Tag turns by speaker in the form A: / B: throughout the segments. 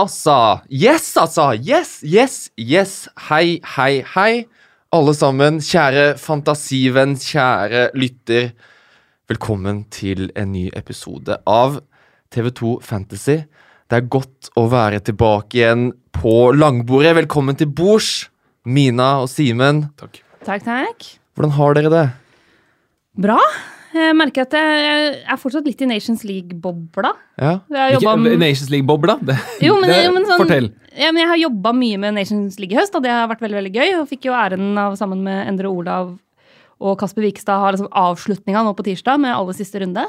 A: altså! Yes, altså! Yes, yes, yes. Hei, hei, hei. Alle sammen, kjære fantasivenn, kjære lytter. Velkommen til en ny episode av TV2 Fantasy. Det er godt å være tilbake igjen på langbordet. Velkommen til bords, Mina og Simen.
B: Takk.
C: Takk, takk.
A: Hvordan har dere det?
C: Bra. Jeg merker at jeg er fortsatt litt i Nations League-bobla.
A: Ja?
B: Ikke, Nations League-bobla?
C: Jo, men,
B: det,
C: jo, men sånn,
B: Fortell.
C: Ja, men jeg har jobba mye med Nations League i høst, og det har vært veldig veldig gøy. Og fikk jo æren av sammen med Endre Olav og Kasper Vikstad ha liksom avslutninga nå på tirsdag med aller siste runde.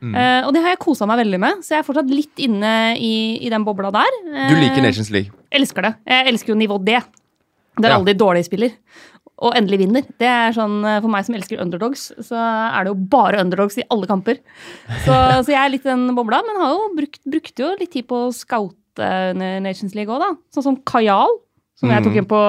A: Mm.
C: Uh, og det har jeg kosa meg veldig med, så jeg er fortsatt litt inne i, i den bobla der.
A: Du liker
C: Eh,
A: Nations League.
C: Elsker det. Jeg elsker jo nivå D. Der
A: Ja.
C: alle de dårlige spiller. Og endelig vinner. Det er sånn, eh, For meg som elsker underdogs, så er det jo bare underdogs i alle kamper. Så, så jeg er litt den bobla, men har jo brukt, brukte jo litt tid på å scoute eh, Nations League òg, da. Sånn som Kajal, som jeg tok
A: Mhm.
C: inn på,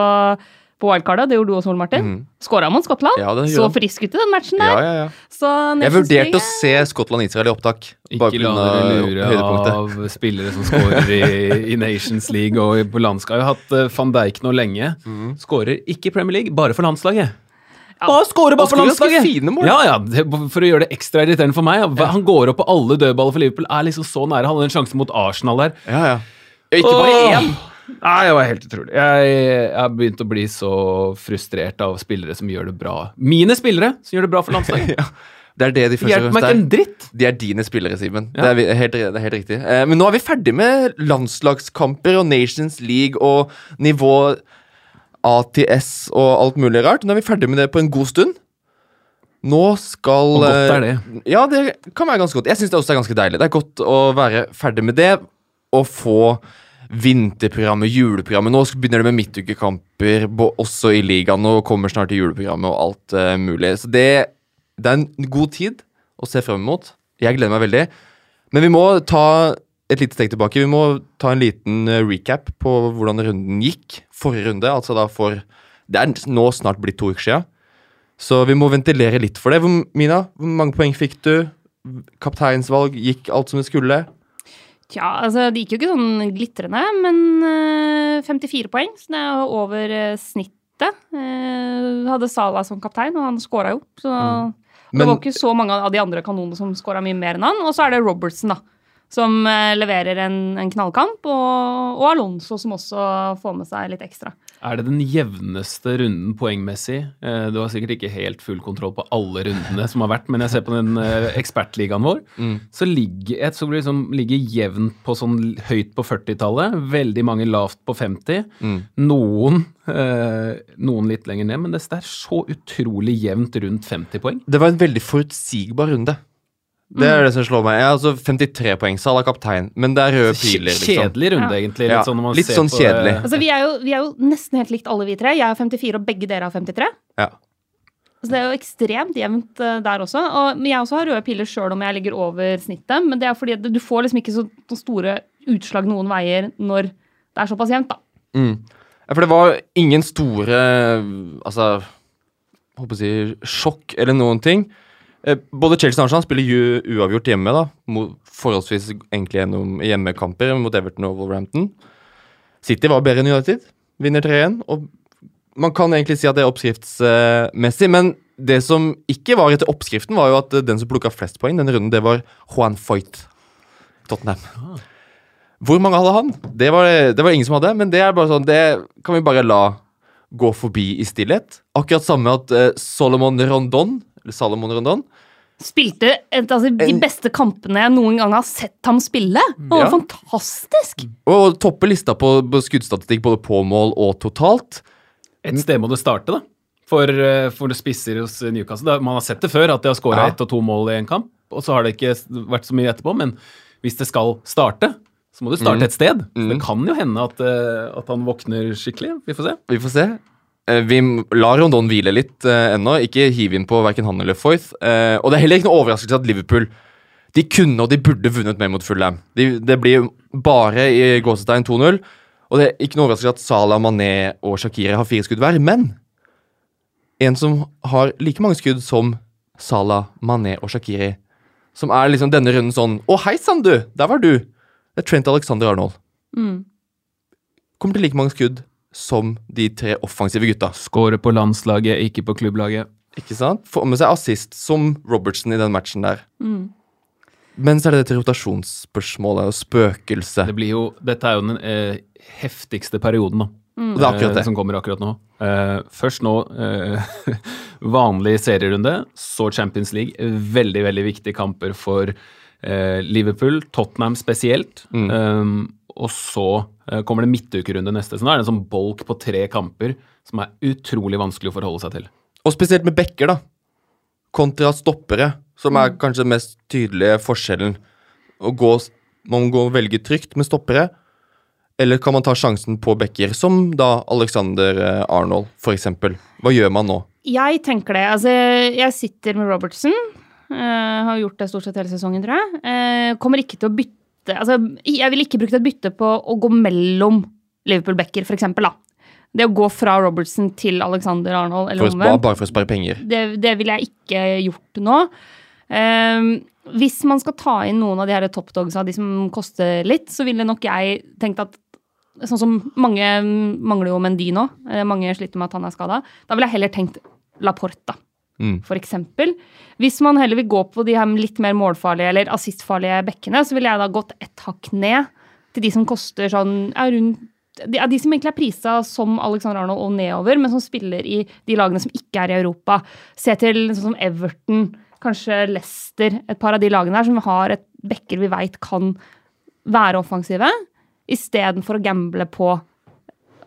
C: på wildcardet. Det gjorde du også, Ole Martin.
A: Mm.
C: Skåra mot Skottland.
A: Ja,
C: så frisk ut i den matchen der.
A: ja, ja.
C: Så
A: Jeg vurderte å se Skottland-Israel i opptak.
B: Ikke
A: på
B: la dere lure av spillere som skårer i, i Nations League og på landskap. Jeg har hatt eh, van Dijk nå lenge.
A: Mm.
B: Skårer ikke i Premier League, bare for landslaget. Bare skårer bare for landslaget!
A: fine mål.
B: Ja, ja, det, For å gjøre det ekstra irriterende for meg. Han går opp på alle dødballer for Liverpool. Er liksom så nære. Han hadde en sjanse mot Arsenal der.
A: Ja, ja. Ikke bare én.
B: Nei, det var helt utrolig. Jeg, jeg har begynt å bli så frustrert av spillere som gjør det bra. Mine spillere som gjør det bra for landslaget.
A: Ja. Det er det de først og
B: Hjelper
A: fremst
B: meg ikke en dritt.
A: De er dine spillere, Simen.
B: Ja.
A: Det, helt, det er helt riktig. Eh, men nå er vi ferdig med landslagskamper og Nations League og nivå ATS og alt mulig rart. Nå er vi ferdig med det på en god stund. Nå skal
B: Og godt er
A: eh,
B: det.
A: Ja, det kan være ganske godt. Jeg syns det også er ganske deilig. Det er godt å være ferdig med det og få vinterprogrammet, juleprogrammet. Nå begynner det med midtukekamper også i ligaen. Nå kommer snart til juleprogrammet og alt uh, mulig. Så det, det er en god tid å se frem mot. Jeg gleder meg veldig. Men vi må ta et lite steg tilbake. Vi må ta en liten eh, recap på hvordan runden gikk. Forrige runde, altså da for Det er nå snart blitt to uker sia. Så vi må ventilere litt for det. Mina, hvor mange poeng fikk du? Kapteinsvalg, gikk alt som det skulle?
C: Tja, altså det gikk jo ikke sånn glitrende, men eh, 54 poeng, så det er over eh, snittet. Uh, hadde Sala som kaptein, og han skåra jo. Så det
A: Men
C: var ikke så mange av de andre kanonene som skåra mye mer enn han. Og så er det Robertson, da. Som eh, leverer en, en knallkamp, og, og Alonso som også får med seg litt ekstra.
B: Er det den jevneste runden poengmessig? Eh, Du har sikkert ikke helt full kontroll på alle rundene som har vært, men jeg ser på den eh, ekspertligaen vår,
A: Mm.
B: så ligger et som liksom ligger jevnt på sånn høyt på 40-tallet. Veldig mange lavt på 50.
A: Mm.
B: Noen, eh, noen litt lenger ned, men det er så utrolig jevnt rundt 50 poeng.
A: Det var en veldig forutsigbar runde. Det er det som slår meg. Jeg har altså 53 poeng, Salah kaptein, men det er røde piler, liksom.
B: Kjedelig runde,
C: Ja.
B: egentlig. Litt sånn, når man
A: litt
B: ser
A: sånn
B: på,
A: kjedelig.
B: Det.
C: Altså, vi er, jo, vi er jo nesten helt likt alle vi tre. Jeg er 54, og begge dere har 53.
A: Ja.
C: Så det er jo ekstremt jevnt uh, der også. Og, men jeg også har røde piler sjøl om jeg ligger over snittet. Men det er fordi du får liksom ikke så, så store utslag noen veier når det er såpass jevnt, da.
A: Mm. Ja, for det var ingen store Altså Håper å si sjokk eller noen ting. Eh, Både Chelsea og Arsenal spiller uavgjort hjemme, da. Forholdsvis egentlig gjennom hjemmekamper mot Everton og Wolverhampton. City var bedre enn United. Vinner 3-1. Og man kan egentlig si at det er oppskriftsmessig, men det som ikke var etter oppskriften, var jo at den som plukka flest poeng denne runden, det var Juan Foyt. Tottenham. Hvor mange hadde han? Det var, det var ingen som hadde, men det er bare sånn Det kan vi bare la gå forbi i stillhet. Akkurat samme at eh, Solomon Rondon Salomon Rondon
C: Spilte et, altså, de
A: En-
C: beste kampene jeg noen gang har sett ham spille. Det var
A: Ja.
C: fantastisk!
A: Og topper lista på, på skuddstatistikk både på mål og totalt.
B: Et sted må det starte, da. For, eh, for spisser hos Newcastle. Man har sett det før, at de har skåra
A: Ja.
B: ett og to mål i en kamp. Og så har det ikke vært så mye etterpå. Men hvis det skal starte, så må det starte
A: Mm.
B: et sted. Så
A: Mm.
B: det kan jo hende at, eh, at han våkner skikkelig. Vi får se.
A: Vi får se. Eh, Vi lar Rondon hvile litt eh, ennå. Ikke hive inn på verken han eller Foyth. Eh, og det er heller ikke noe overraskelse at Liverpool De kunne og de burde vunnet mer mot Fulham. De, det blir bare i gåsetegn 2-0. Og det er ikke noe overraskelse at Salah, Mané og Shakiri har fire skudd hver. Men en som har like mange skudd som Salah, Mané og Shakiri, som er liksom denne runden sånn Å, hei sann, du! Der var du! Det er Trent Alexander Arnold.
C: Mm.
A: kommer til like mange skudd som de tre offensive gutta.
B: Skåre på landslaget, ikke på klubblaget.
A: Ikke sant? Får med seg assist som Robertson i den matchen der.
C: Mm.
A: Men så er det dette rotasjonsspørsmålet og spøkelset.
B: Det blir jo, dette er jo den eh, heftigste perioden da,
A: Mm. det er akkurat
B: eh,
A: det.
B: som kommer akkurat nå. Eh, først nå eh, vanlig serierunde, så Champions League. Veldig, veldig viktige kamper for eh, Liverpool, Tottenham spesielt.
A: Mm.
B: Og så eh, kommer det midtukerunde neste. Så nå er det en sånn bolk på tre kamper som er utrolig vanskelig å forholde seg til.
A: Og spesielt med backer, da. Kontra stoppere, som er
C: Mm.
A: kanskje den mest tydelige forskjellen. Å gå, man må velge trygt med stoppere, eller kan man ta sjansen på backer, som da Alexander eh, Arnold, eksempel. Hva gjør man nå?
C: Jeg tenker det. Altså, jeg sitter med Robertson. Uh, har gjort det stort sett hele sesongen, tror jeg. Uh, kommer ikke til å bytte altså, Jeg ville ikke brukt et bytte på å gå mellom Liverpool-backer, da. Det å gå fra Robertson til Alexander Arnold, eller
A: For å, bare, bare for å spare penger.
C: det, det ville jeg ikke gjort nå. Um, hvis man skal ta inn noen av de her top dogsa, de som koster litt, så ville nok jeg tenkt at Sånn som mange mangler jo Mendy nå. eh, Mange sliter med at han er skada. Da ville jeg heller tenkt Laporte, da
A: Mm.
C: eksempel. Hvis man heller vil gå på de her litt mer målfarlige eller assistfarlige bekkene, så ville jeg da gått ett hakk ned til de som koster sånn er rundt de, de som egentlig er prisa som Alexander Arnold og nedover, men som spiller i de lagene som ikke er i Europa. Se til sånn som Everton, kanskje Leicester, et par av de lagene her som har et bekker vi veit kan være offensive, istedenfor å gamble på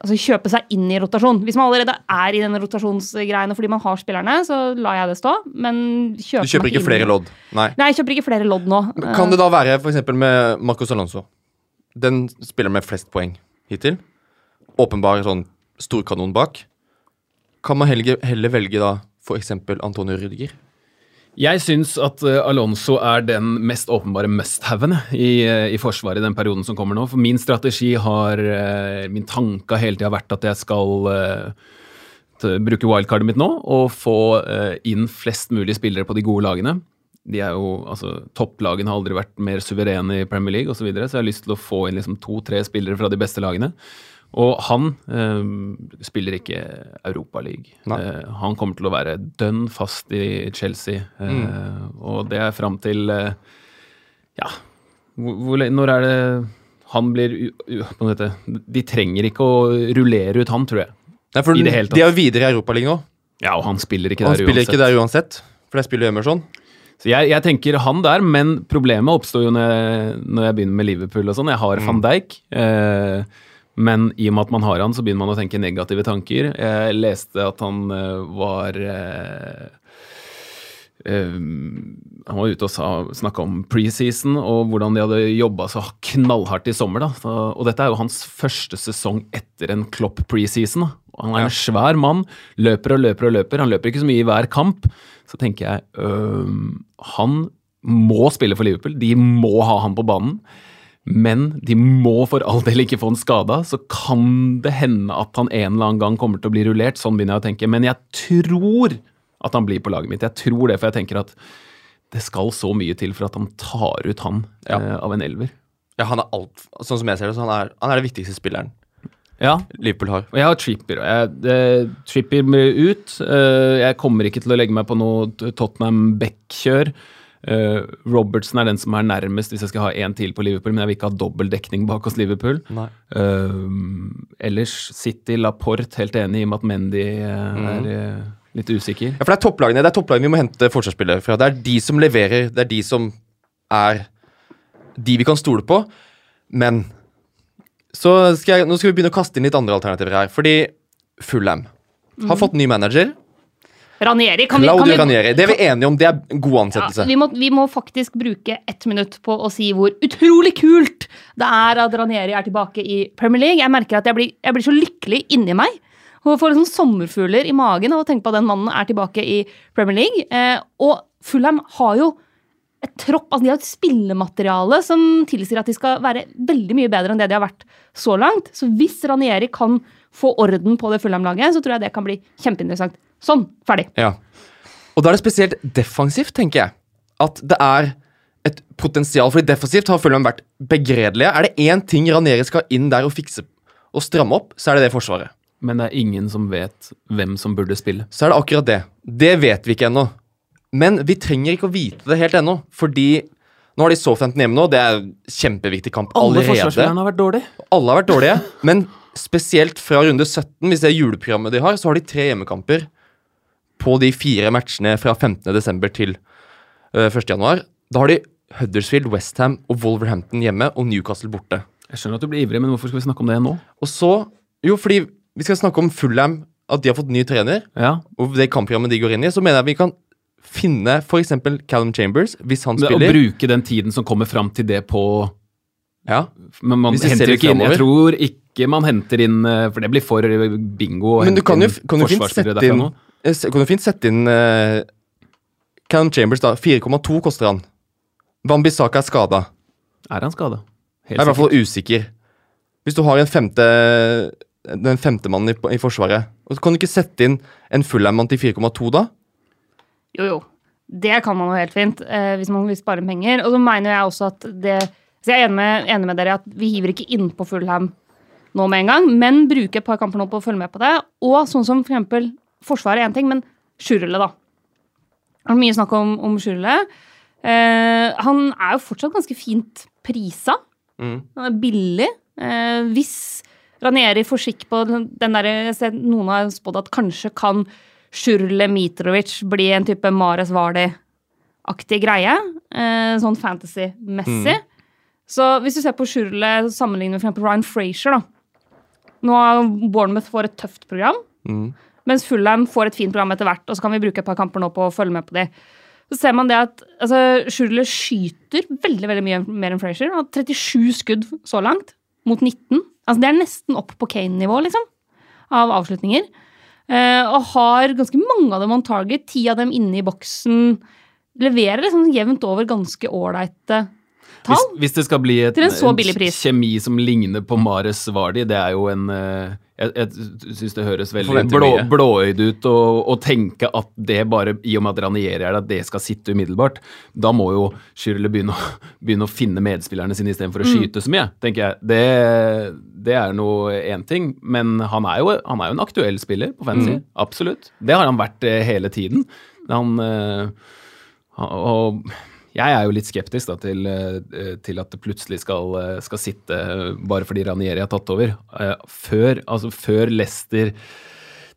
C: Altså kjøpe seg inn i rotasjon. Hvis man allerede er i denne rotasjonsgreiene fordi man har spillerne, så lar jeg det stå. Men kjøper
A: Du kjøper ikke flere lodd? Nei.
C: Nei, jeg kjøper ikke flere lodd nå.
A: Kan det da være f.eks. med Marcos Alonso? Den spiller med flest poeng hittil. Åpenbar sånn storkanon bak. Kan man heller, velge da f.eks. Antonio Rüdiger?
B: Jeg syns at eh, Alonso er den mest åpenbare must-haven i, eh, i Forsvaret i den perioden som kommer nå. For min strategi har eh, Min tanke har hele tida vært at jeg skal bruke wildcardet mitt nå og få inn flest mulig spillere på de gode lagene. De er jo, altså Topplagene har aldri vært mer suverene i Premier League osv., så, så jeg har lyst til å få inn liksom to-tre spillere fra de beste lagene. Og han eh, spiller ikke Europaliga. Eh, han kommer til å være dønn fast i Chelsea. Eh,
A: Mm.
B: Og det er fram til eh, Ja, hvor, når er det han blir en De trenger ikke å rullere ut han, tror jeg.
A: Nei, for
B: I det hele tatt.
A: De er jo videre i Europaligaen nå.
B: Ja, og han spiller ikke
A: Han
B: der
A: spiller
B: uansett.
A: ikke der uansett. For der spiller Emerson.
B: Så jeg, jeg tenker han der, men problemet oppstår jo når jeg, når jeg begynner med Liverpool og sånn. Jeg har van Dijk, eh, men i og med at man har han, så begynner man å tenke negative tanker. Jeg leste at han eh, var eh, Han var ute og snakka om preseason og hvordan de hadde jobba så knallhardt i sommer. da. Og dette er jo hans første sesong etter en Klopp preseason. Han er en svær mann, løper og løper og løper. Han løper ikke så mye i hver kamp. Så tenker jeg øhm, Han må spille for Liverpool. De må ha han på banen. Men de må for all del ikke få en skada. Så kan det hende at han en eller annen gang kommer til å bli rullert. Sånn begynner jeg å tenke. Men jeg tror at han blir på laget mitt. Jeg tror det, for jeg tenker at det skal så mye til for at han tar ut han
A: Ja.
B: eh, av en elver.
A: Ja, han er alt, Sånn som jeg ser det, så han er, han er det viktigste spilleren
B: Ja,
A: Liverpool har.
B: Jeg har Tripper. Jeg, eh, Trippier ut. Eh, jeg kommer ikke til å legge meg på noe Tottenham Beck-kjør. Eh, Robertson er den som er nærmest hvis jeg skal ha én til på Liverpool, men jeg vil ikke ha dobbel dekning bak hos Liverpool. Eh, ellers City, Laporte, helt enig i og med at Mendy eh, er eh, litt usikker.
A: Ja, for det er topplagene det er topplagene vi må hente forsvarsspillere fra. Det er de som leverer, det er de som er de vi kan stole på. Men så skal jeg, nå skal vi begynne å kaste inn litt andre alternativer her. Fordi Fulham har fått ny manager.
C: Ranieri, kan vi, kan
A: Ranieri. Det er vi enige om, det er god ansettelse.
C: Ja, vi, må, vi må faktisk bruke ett minutt på å si hvor utrolig kult det er at Ranieri er tilbake i Premier League. Jeg merker at jeg blir, jeg blir så lykkelig inni meg. Og får liksom sommerfugler i magen av å tenke på at den mannen er tilbake i Premier League. Eh, og Fulham har jo et tropp, altså de har et spillemateriale som tilsier at de skal være veldig mye bedre enn det de har vært så langt. Så hvis Ranieri kan få orden på det Fulham-laget, så tror jeg det kan bli kjempeinteressant. Sånn, ferdig.
A: Ja. Og da er det spesielt defensivt, tenker jeg, at det er et potensial. Fordi defensivt har Fulham vært begredelige. Er det én ting Ranieri skal inn der og fikse og stramme opp, så er det det forsvaret.
B: Men det er ingen som vet hvem som burde spille.
A: Så er det akkurat det. Det vet vi ikke ennå. Men vi trenger ikke å vite det helt ennå, fordi nå har de Southampton hjemme nå. Det er en kjempeviktig kamp allerede.
B: Alle forsvarsspillerne har vært dårlige.
A: Alle har vært dårlige, men spesielt fra runde 17, hvis det er juleprogrammet de har, så har de tre hjemmekamper på de fire matchene fra 15.12. til uh, 1.1. Da har de Huddersfield, Westham og Wolverhampton hjemme og Newcastle borte.
B: Jeg skjønner at du blir ivrig, men hvorfor skal vi snakke om det nå?
A: Og så Jo, fordi vi skal snakke om Fulham, at de har fått ny trener,
B: Ja,
A: og det kampprogrammet de går inn i, så mener jeg vi kan finne f.eks. Callum Chambers, hvis han
B: spiller. Å bruke den tiden som kommer fram til det på
A: Ja,
B: Men man henter ikke inn Jeg tror ikke man henter inn eh, For det blir for bingo. å
A: Men du
B: hente
A: kan jo,
B: inn
A: kan jo fint
B: forsvarsspillere
A: sette
B: derfra
A: inn
B: nå.
A: eh, Kan du fint sette inn uh, Callum Chambers, da. 4,2 koster han. Wambisaka er skada.
B: Er han skada?
A: Jeg er i hvert fall usikker. Hvis du har en femte den femtemannen i, i Forsvaret, og så kan du ikke sette inn en Fulham-mann til 4,2 da?
C: Jo, jo. Det kan man jo helt fint, eh, hvis man vil spare penger. Og så mener jeg også at det Så jeg er enig med, enig med dere at vi hiver ikke innpå Fulham nå med en gang, men bruker et par kamper nå på å følge med på det. Og sånn som for eksempel Forsvaret er én ting, men Sjurle, da. Det er mye snakk om, om Sjurle. Eh, han er jo fortsatt ganske fint prisa.
A: Mm.
C: Han er billig. Eh, hvis Ranieri får skikk på den derre noen har spådd at kanskje kan Sjurle Mitrovic bli en type Mares Vardi-aktig greie. Eh, sånn fantasy-messig. Så hvis du ser på Sjurle sammenlignet med for Ryan Frazier, da. Nå får Bournemouth får et tøft program,
A: Mm.
C: mens Fulham får et fint program etter hvert. Og så kan vi bruke et par kamper nå på å følge med på de. Så ser man det at altså, Sjurle skyter veldig veldig mye mer enn Frazier. Han har 37 skudd så langt, mot 19. Altså, det er nesten opp på Kane-nivå, liksom, av avslutninger. Eh, og har ganske mange av dem on target. Ti av dem inne i boksen. Leverer liksom jevnt over ganske ålreite
B: Hvis,
C: tall.
B: hvis det skal bli et,
C: Til en så
B: en
C: billig pris.
B: kjemi som ligner på Mares Vardi, det er jo en eh, Jeg, jeg syns det høres veldig blå, blåøyd ut å tenke at det bare, i og med at Ranieri er det, at det skal sitte umiddelbart. Da må jo Schürrle begynne, begynne å finne medspillerne sine istedenfor å
C: Mm.
B: skyte så mye, tenker jeg. Det, det er nå én ting, men han er, jo, han er jo en aktuell spiller på fantasy.
A: Mm.
B: Absolutt. Det har han vært eh, hele tiden. Han eh, han- og jeg er jo litt skeptisk da, til, eh, til at det plutselig skal, eh, skal sitte bare fordi Ranieri har tatt over. Eh, Før, altså før Leicester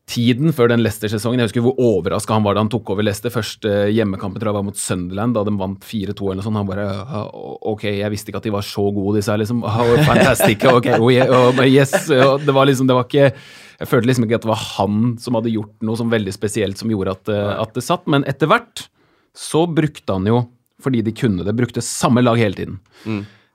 B: Tiden før den Leicester-sesongen Jeg husker hvor overraska han var da han tok over Leicester. Første hjemmekampen tror jeg var mot Sunderland, da de vant 4-2 eller noe sånt. Han bare «Ah, Ok, jeg visste ikke at de var så gode, disse her, liksom. Oh, fantastic. Ok, oh, yes. Det var liksom, det var ikke Jeg følte liksom ikke at det var han som hadde gjort noe som veldig spesielt som gjorde at, at det satt. Men etter hvert så brukte han jo, fordi de kunne det, brukte samme lag hele tiden.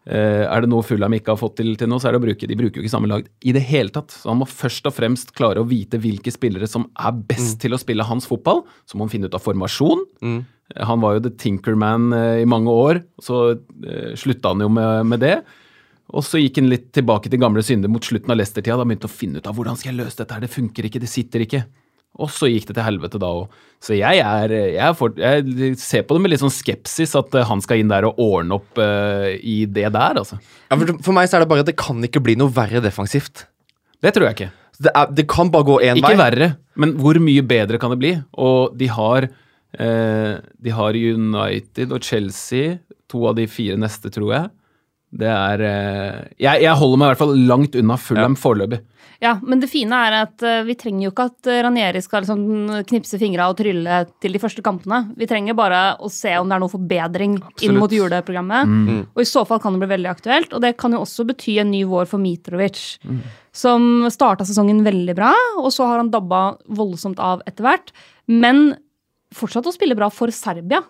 B: Eh, er det noe Fulham ikke har fått til til nå, så er det å bruke De bruker jo ikke samme lag i det hele tatt. Så han må først og fremst klare å vite hvilke spillere som er best til å spille hans fotball. Så må han finne ut av formasjon.
A: Mm.
B: Eh, Han var jo the Tinkerman uh, i mange år, så uh, slutta han jo med, med det. Og så gikk han litt tilbake til gamle synder mot slutten av Leicester-tida. Da begynte han å finne ut av hvordan skal jeg løse dette her, det funker ikke, det sitter ikke. Og så gikk det til helvete da òg. Så jeg, er, jeg, er for, jeg ser på det med litt sånn skepsis at eh, han skal inn der og ordne opp uh, i det der, altså.
A: Ja, for, for meg så er det bare at det kan ikke bli noe verre defensivt.
B: Det tror jeg ikke.
A: Det, er, det kan bare gå én
B: Ikke verre, men hvor mye bedre kan det bli? Og de har, uh, de har United og Chelsea, to av de fire neste, tror jeg. Det er eh, jeg, jeg holder meg i hvert fall langt unna Fulham foreløpig.
C: Ja, men det fine er at eh, vi trenger jo ikke at eh, Ranieri skal liksom knipse fingra og trylle til de første kampene. Vi trenger bare å se om det er noe forbedring inn mot juleprogrammet. Og i så fall kan det bli veldig aktuelt. Og det kan jo også bety en ny vår for Mitrovic, som starta sesongen veldig bra, og så har han dabba voldsomt av etter hvert. Men fortsatt å spille bra for Serbia.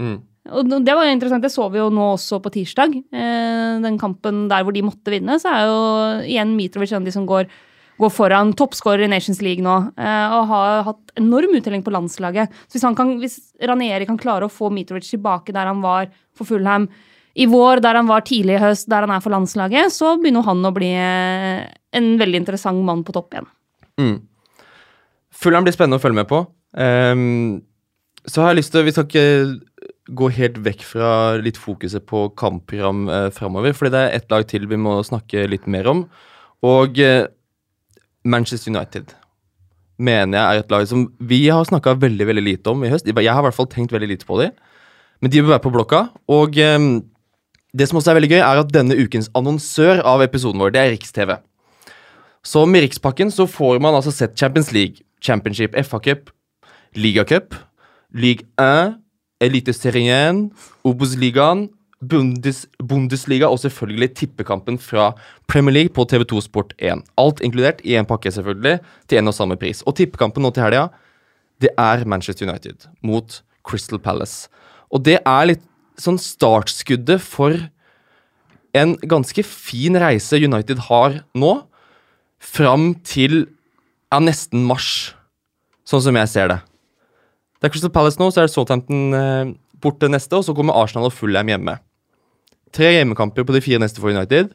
A: Mm.
C: Og det var jo interessant, det så vi jo nå også på tirsdag. Eh, den kampen der hvor de måtte vinne, så er jo igjen Mitrovic en av de som går, går foran. Toppskårer i Nations League nå, eh, og har hatt enorm uttelling på landslaget. Så hvis, han kan, hvis Ranieri kan klare å få Mitrovic tilbake der han var for Fulham i vår, der han var tidlig i høst, der han er for landslaget, så begynner han å bli eh, en veldig interessant mann på topp igjen.
A: Mm. Fulham blir spennende å følge med på. Um, så har jeg lyst til Vi skal ikke gå helt vekk fra litt fokuset på kampprogram eh, framover. Fordi det er ett lag til vi må snakke litt mer om. Og eh, Manchester United mener jeg er et lag som vi har snakka veldig veldig lite om i høst. Jeg har i hvert fall tenkt veldig lite på dem. Men de bør være på blokka. Og eh, det som også er veldig gøy, er at denne ukens annonsør av episoden vår, det er Riks-TV. Så med Rikspakken så får man altså sett Champions League, Championship, FA-cup, Ligacup, Ligue 1, Eliteserien, Obos-ligaen, Bundes, Bundesliga og selvfølgelig tippekampen fra Premier League på TV2 Sport 1. Alt inkludert i en pakke, selvfølgelig, til en og samme pris. Og tippekampen nå til helga, det er Manchester United mot Crystal Palace. Og det er litt sånn startskuddet for en ganske fin reise United har nå, fram til ja, nesten mars, sånn som jeg ser det. Det er Crystal Palace nå, så er det Southampton eh, borte neste, og så kommer Arsenal og Fulham hjemme. Tre hjemmekamper på de fire neste for United.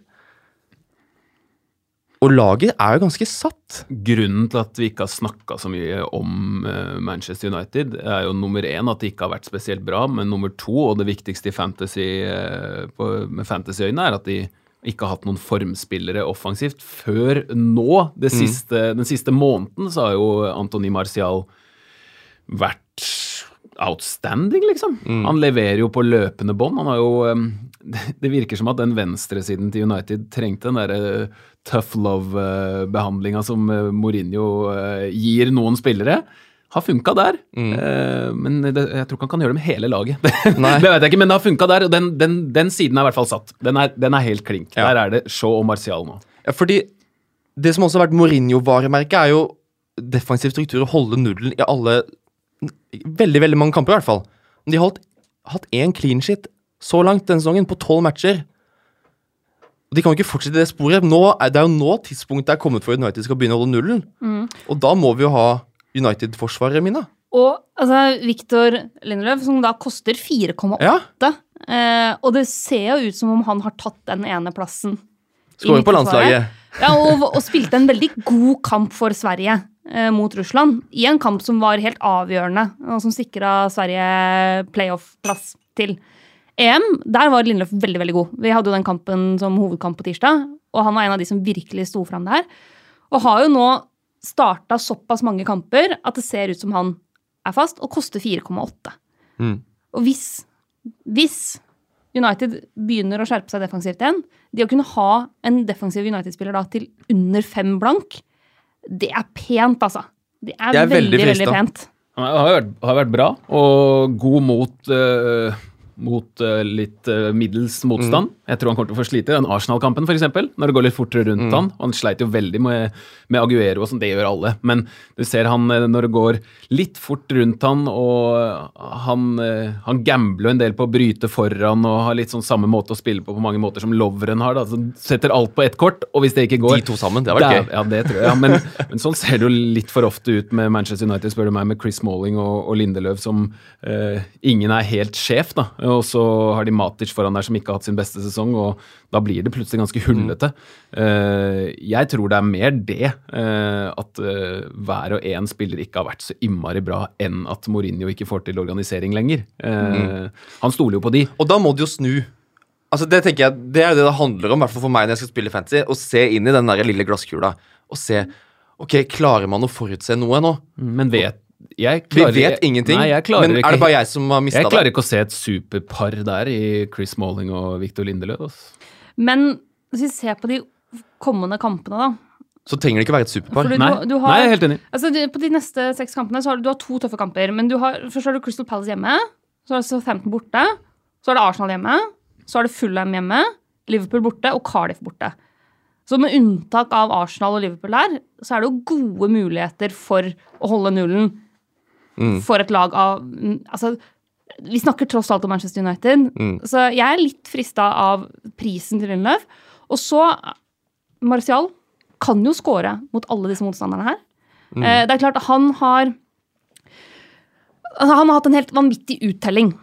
A: Og laget er jo ganske satt.
B: Grunnen til at vi ikke har snakka så mye om eh, Manchester United, er jo nummer én at det ikke har vært spesielt bra, men nummer to, og det viktigste i fantasy, eh, på, med fantasyøyne, er at de ikke har hatt noen formspillere offensivt. Før nå, siste, den siste måneden, så har jo Antony Martial vært outstanding, liksom. Han leverer jo på løpende bånd. Han har jo um, Det virker som at den venstresiden til United trengte den derre tough love-behandlinga som uh, Mourinho uh, gir noen spillere. Har funka der, mm. men det, jeg tror ikke han kan gjøre det med hele laget. Det vet jeg ikke, men det har funka der, og den, den, den siden er i hvert fall satt. Den er, den er helt klink.
A: Ja.
B: Der er det Shaw og Martial nå.
A: Ja, fordi det som også har vært Mourinho-varemerket, er jo defensiv struktur å holde nullen i alle Veldig, veldig mange kamper, i hvert fall. De har hatt én clean shit så langt denne sesongen, på tolv matcher. Og De kan jo ikke fortsette det sporet. Nå det er jo nå tidspunktet er kommet for United skal begynne å holde nullen. Og da må vi jo ha United-forsvaret, Mina.
C: Og altså, Viktor Lindeløf, som da koster 4,8
A: Ja.
C: eh, Og det ser jo ut som om han har tatt den ene plassen.
A: Skåret på landslaget.
C: Ja, og, og spilte en veldig god kamp for Sverige mot Russland. I en kamp som var helt avgjørende, og som sikra Sverige playoff-plass til EM. Der var Lindløf veldig veldig god. Vi hadde jo den kampen som hovedkamp på tirsdag, og han var en av de som virkelig sto fram der. Og har jo nå starta såpass mange kamper at det ser ut som han er fast, og koster 4,8.
A: Mm.
C: Og hvis, hvis United begynner å skjerpe seg defensivt igjen, det å kunne ha en defensiv United-spiller da til under fem blank, det er pent, altså. Det er,
A: det er veldig
C: veldig, veldig, pent.
B: Det har har vært bra, og god mot, eh, mot uh, litt uh, middels motstand. Jeg tror han kommer til å få slite den Arsenal-kampen, f.eks., når det går litt fortere rundt han. Han sleit jo veldig med, med Aguero, og sånn, det gjør alle. Men du ser han eh, når det går litt fort rundt han, og han, han gambler en del på å bryte foran og har litt sånn samme måte å spille på på mange måter som Lovren har. da, så Setter alt på ett kort, og hvis det ikke går
A: De to sammen, det har vært gøy.
B: Ja, det tror jeg. Ja. Men, men sånn ser det jo litt for ofte ut med Manchester United, spør du meg, med Chris Malling og, og Lindeløv, som eh, ingen er helt sjef, da. Og så har de Matic foran der som ikke har hatt sin beste sesong, og da blir det plutselig ganske hullete. Eh, jeg tror det er mer det, eh, at eh, hver og en spiller ikke har vært så innmari bra, enn at Mourinho ikke får til organisering lenger. Mm. Han stoler jo på de.
A: Og da må de jo snu. Altså Det tenker jeg, det er det det handler om, i hvert fall for meg når jeg skal spille fantasy. Å se inn i den der lille glasskula og se Ok, klarer man å forutse noe nå?
B: Men vet jeg
A: Vi vet ingenting,
B: Nei, jeg
A: men
B: ikke
A: er det bare jeg som har mista
B: Jeg klarer ikke å se et superpar der i Chris Malling og Victor Lindeløv. Altså.
C: Men hvis vi ser på de kommende kampene, da.
A: Så trenger det ikke være et superpar.
C: Du,
B: Nei.
C: du har,
B: Nei, jeg er helt enig.
C: Altså, på de neste seks kampene så har du, du har to tøffe kamper. Men du har, først har du Crystal Palace hjemme, så har du Southampton borte, så er det Arsenal hjemme, så er det Fulham hjemme, Liverpool borte og Cardiff borte. Så med unntak av Arsenal og Liverpool der, så er det jo gode muligheter for å holde nullen
A: Mm.
C: for et lag av Altså, vi snakker tross alt om Manchester United,
A: Mm.
C: så jeg er litt frista av prisen til Lindløf. Og så Martial kan jo score mot alle disse motstanderne her.
A: Mm.
C: Eh, Det er klart, han har altså, Han har hatt en helt vanvittig uttelling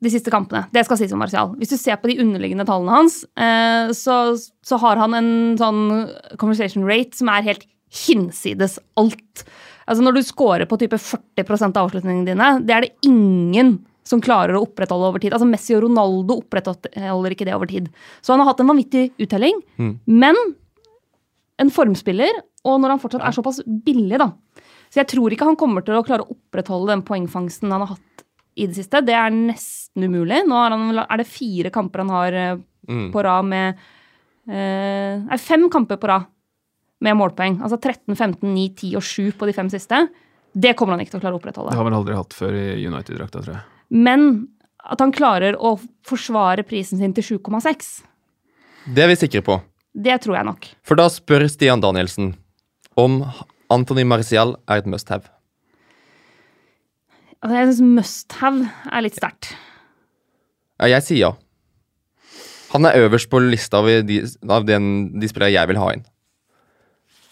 C: de siste kampene. Det skal sies om Martial. Hvis du ser på de underliggende tallene hans, eh, så, så har han en sånn conversation rate som er helt hinsides alt. Altså Når du scorer på type 40 av avslutningene dine, det er det ingen som klarer å opprettholde over tid. Altså Messi og Ronaldo opprettholder ikke det over tid. Så han har hatt en vanvittig uttelling. Men en formspiller, og når han fortsatt er såpass billig, da. Så jeg tror ikke han kommer til å klare å opprettholde den poengfangsten han har hatt i det siste. Det er nesten umulig. Nå er, han, er det fire kamper han har eh,
A: Mm.
C: på rad med eh, Nei, fem kamper på rad med målpoeng. Altså 13, 15, 9, 10 og 7 på de fem siste. Det kommer han ikke til å klare å opprettholde.
B: Det har vel aldri hatt før i United-drakta, tror jeg.
C: Men at han klarer å forsvare prisen sin til 7,6,
A: Det er vi sikre på.
C: det tror jeg nok.
A: For da spør Stian Danielsen om Anthony Marcial er et must have.
C: Altså, jeg syns must have er litt sterkt.
A: Ja, jeg sier ja. Han er øverst på lista av de, av den, de spillere jeg vil ha inn.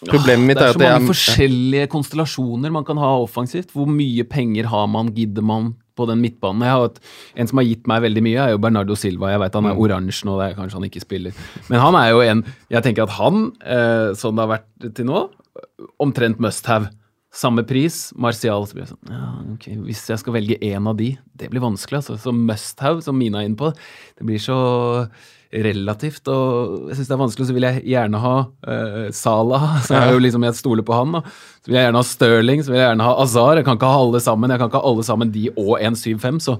A: Problemet mitt
B: Det
A: er
B: er så
A: at jeg
B: mange forskjellige konstellasjoner man kan ha offensivt. Hvor mye penger har man, gidder man på den midtbanen? Jeg har et, en som har gitt meg veldig mye, er jo Bernardo Silva. Jeg vet han er
A: Mm.
B: oransje nå, det er kanskje han ikke spiller. Men han er jo en Jeg tenker at han, eh, sånn det har vært til nå, omtrent must have. Samme pris. Martial så sånn ja, okay, Hvis jeg skal velge én av de, det blir vanskelig. altså. Så must have, som Mina er inne på, det blir så relativt. Og jeg syns det er vanskelig, så vil jeg gjerne ha uh, Salah. Så er jo liksom jeg stoler på han. da. Så vil jeg gjerne ha Stirling, så vil jeg gjerne ha Azar. Jeg kan ikke ha alle sammen. Jeg kan ikke ha alle sammen de og 1,75, så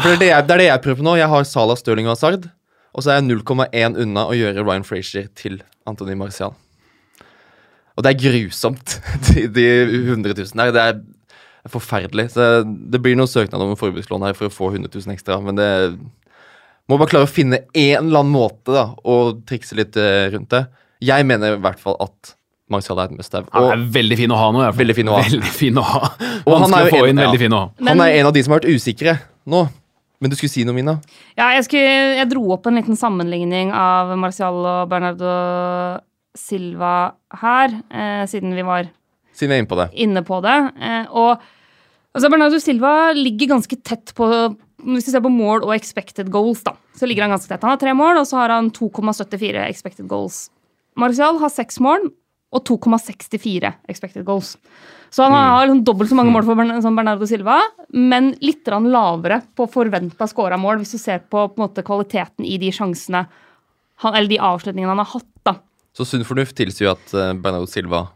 A: det, er det, jeg, det er det jeg prøver på nå. Jeg har Salah, Stirling og Hazard. Og så er jeg 0,1 unna å gjøre Ryan Frazier til Anthony Marcial. Og det er grusomt, de, de 100 000 her. Det er forferdelig. Så det blir noen søknad om forbrukslån her for å få 100 000 ekstra, men det må bare klare å finne en eller annen måte da, å trikse litt eh, rundt det. Jeg mener i hvert fall at Marcial er et must have.
B: han er veldig fin å ha nå.
A: Veldig fin å ha.
B: Veldig fin å ha.
A: Og han er en-
B: inn,
A: ja.
B: fin å ha.
C: Men-
A: han er en av de som har vært usikre nå. Men du skulle si noe, Mina?
C: Ja, jeg, skulle, jeg dro opp en liten sammenligning av Marcial og Bernardo Silva her, eh, siden vi var
A: Siden vi er inne på det.
C: inne på det. Eh, og altså Bernardo Silva ligger ganske tett på Hvis vi ser på mål og expected goals, da, så ligger han ganske tett. Han har tre mål, og så har han 2,74 expected goals. Marcial har seks mål og 2,64 expected goals. Så han har liksom dobbelt så mange mål Bern som Bernardo Silva, men litt lavere på forventa scora mål, hvis du ser på, på måte, kvaliteten i de sjansene han, eller de avslutningene han har hatt. da.
A: Så sunn fornuft tilsier jo at uh, Bernardo Silva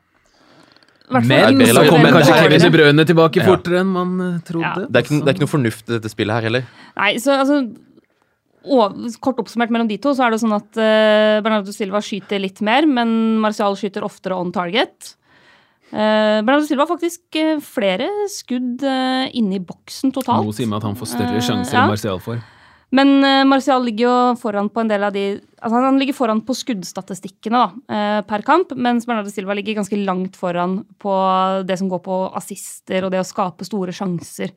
B: Men så kommer kanskje Kevin De Bruyne tilbake
A: Ja.
B: fortere enn man eh, trodde.
C: Ja.
A: det er, ikke, det er ikke noe fornuft i dette spillet her heller.
C: Nei, så altså og, Kort oppsummert mellom de to, så er det sånn at uh, Bernardo Silva skyter litt mer, men Martial skyter oftere on target. Uh, Bernardo Silva har faktisk uh, flere skudd uh, inne i boksen totalt.
B: Noe sier meg at han får større
C: sjanser
B: sjanser
C: ja.
B: enn Martial får.
C: Men uh, Martial ligger jo foran på en del av de Altså han ligger foran på skuddstatistikkene da, eh, per kamp, mens Bernardo Silva ligger ganske langt foran på det som går på assister og det å skape store sjanser.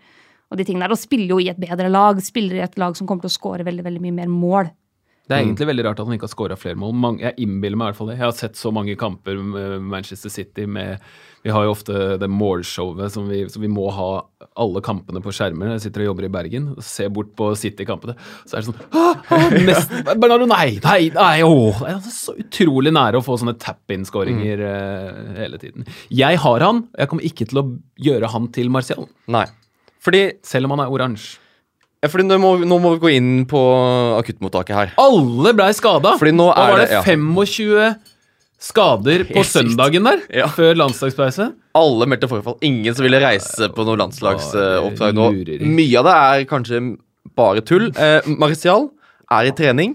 C: Og de tingene der, og spiller jo i et bedre lag. Spiller i et lag som kommer til å skåre veldig veldig mye mer mål.
B: Det er
A: Mm.
B: egentlig veldig rart at han ikke har skåra flere mål. Mange, jeg innbiller meg i hvert fall det. Jeg har sett så mange kamper med Manchester City med Vi har jo ofte det målshowet som vi, så vi må ha alle kampene på skjermer. Jeg sitter og jobber i Bergen og ser bort på City-kampene. Så er det sånn ah, ah, nesten, Bernardo, nei, nei, nei, åh, det er så utrolig nære å få sånne tap-in-skåringer eh, hele tiden. Jeg har han. Jeg kommer ikke til å gjøre han til Martial,
A: Nei. Fordi,
B: selv om han er oransje.
A: Ja, fordi nå, må, nå må vi gå inn på akuttmottaket her.
B: Alle blei skada!
A: Fordi nå er
B: var
A: det
B: det?
A: ja.
B: 25 skader på
A: Helt
B: søndagen der,
A: Ja.
B: før landslagspause.
A: Alle meldte forfall. Ingen som ville reise på noe landslagsoppdrag nå. Mye av det er kanskje bare tull. Eh, Marcial er i trening,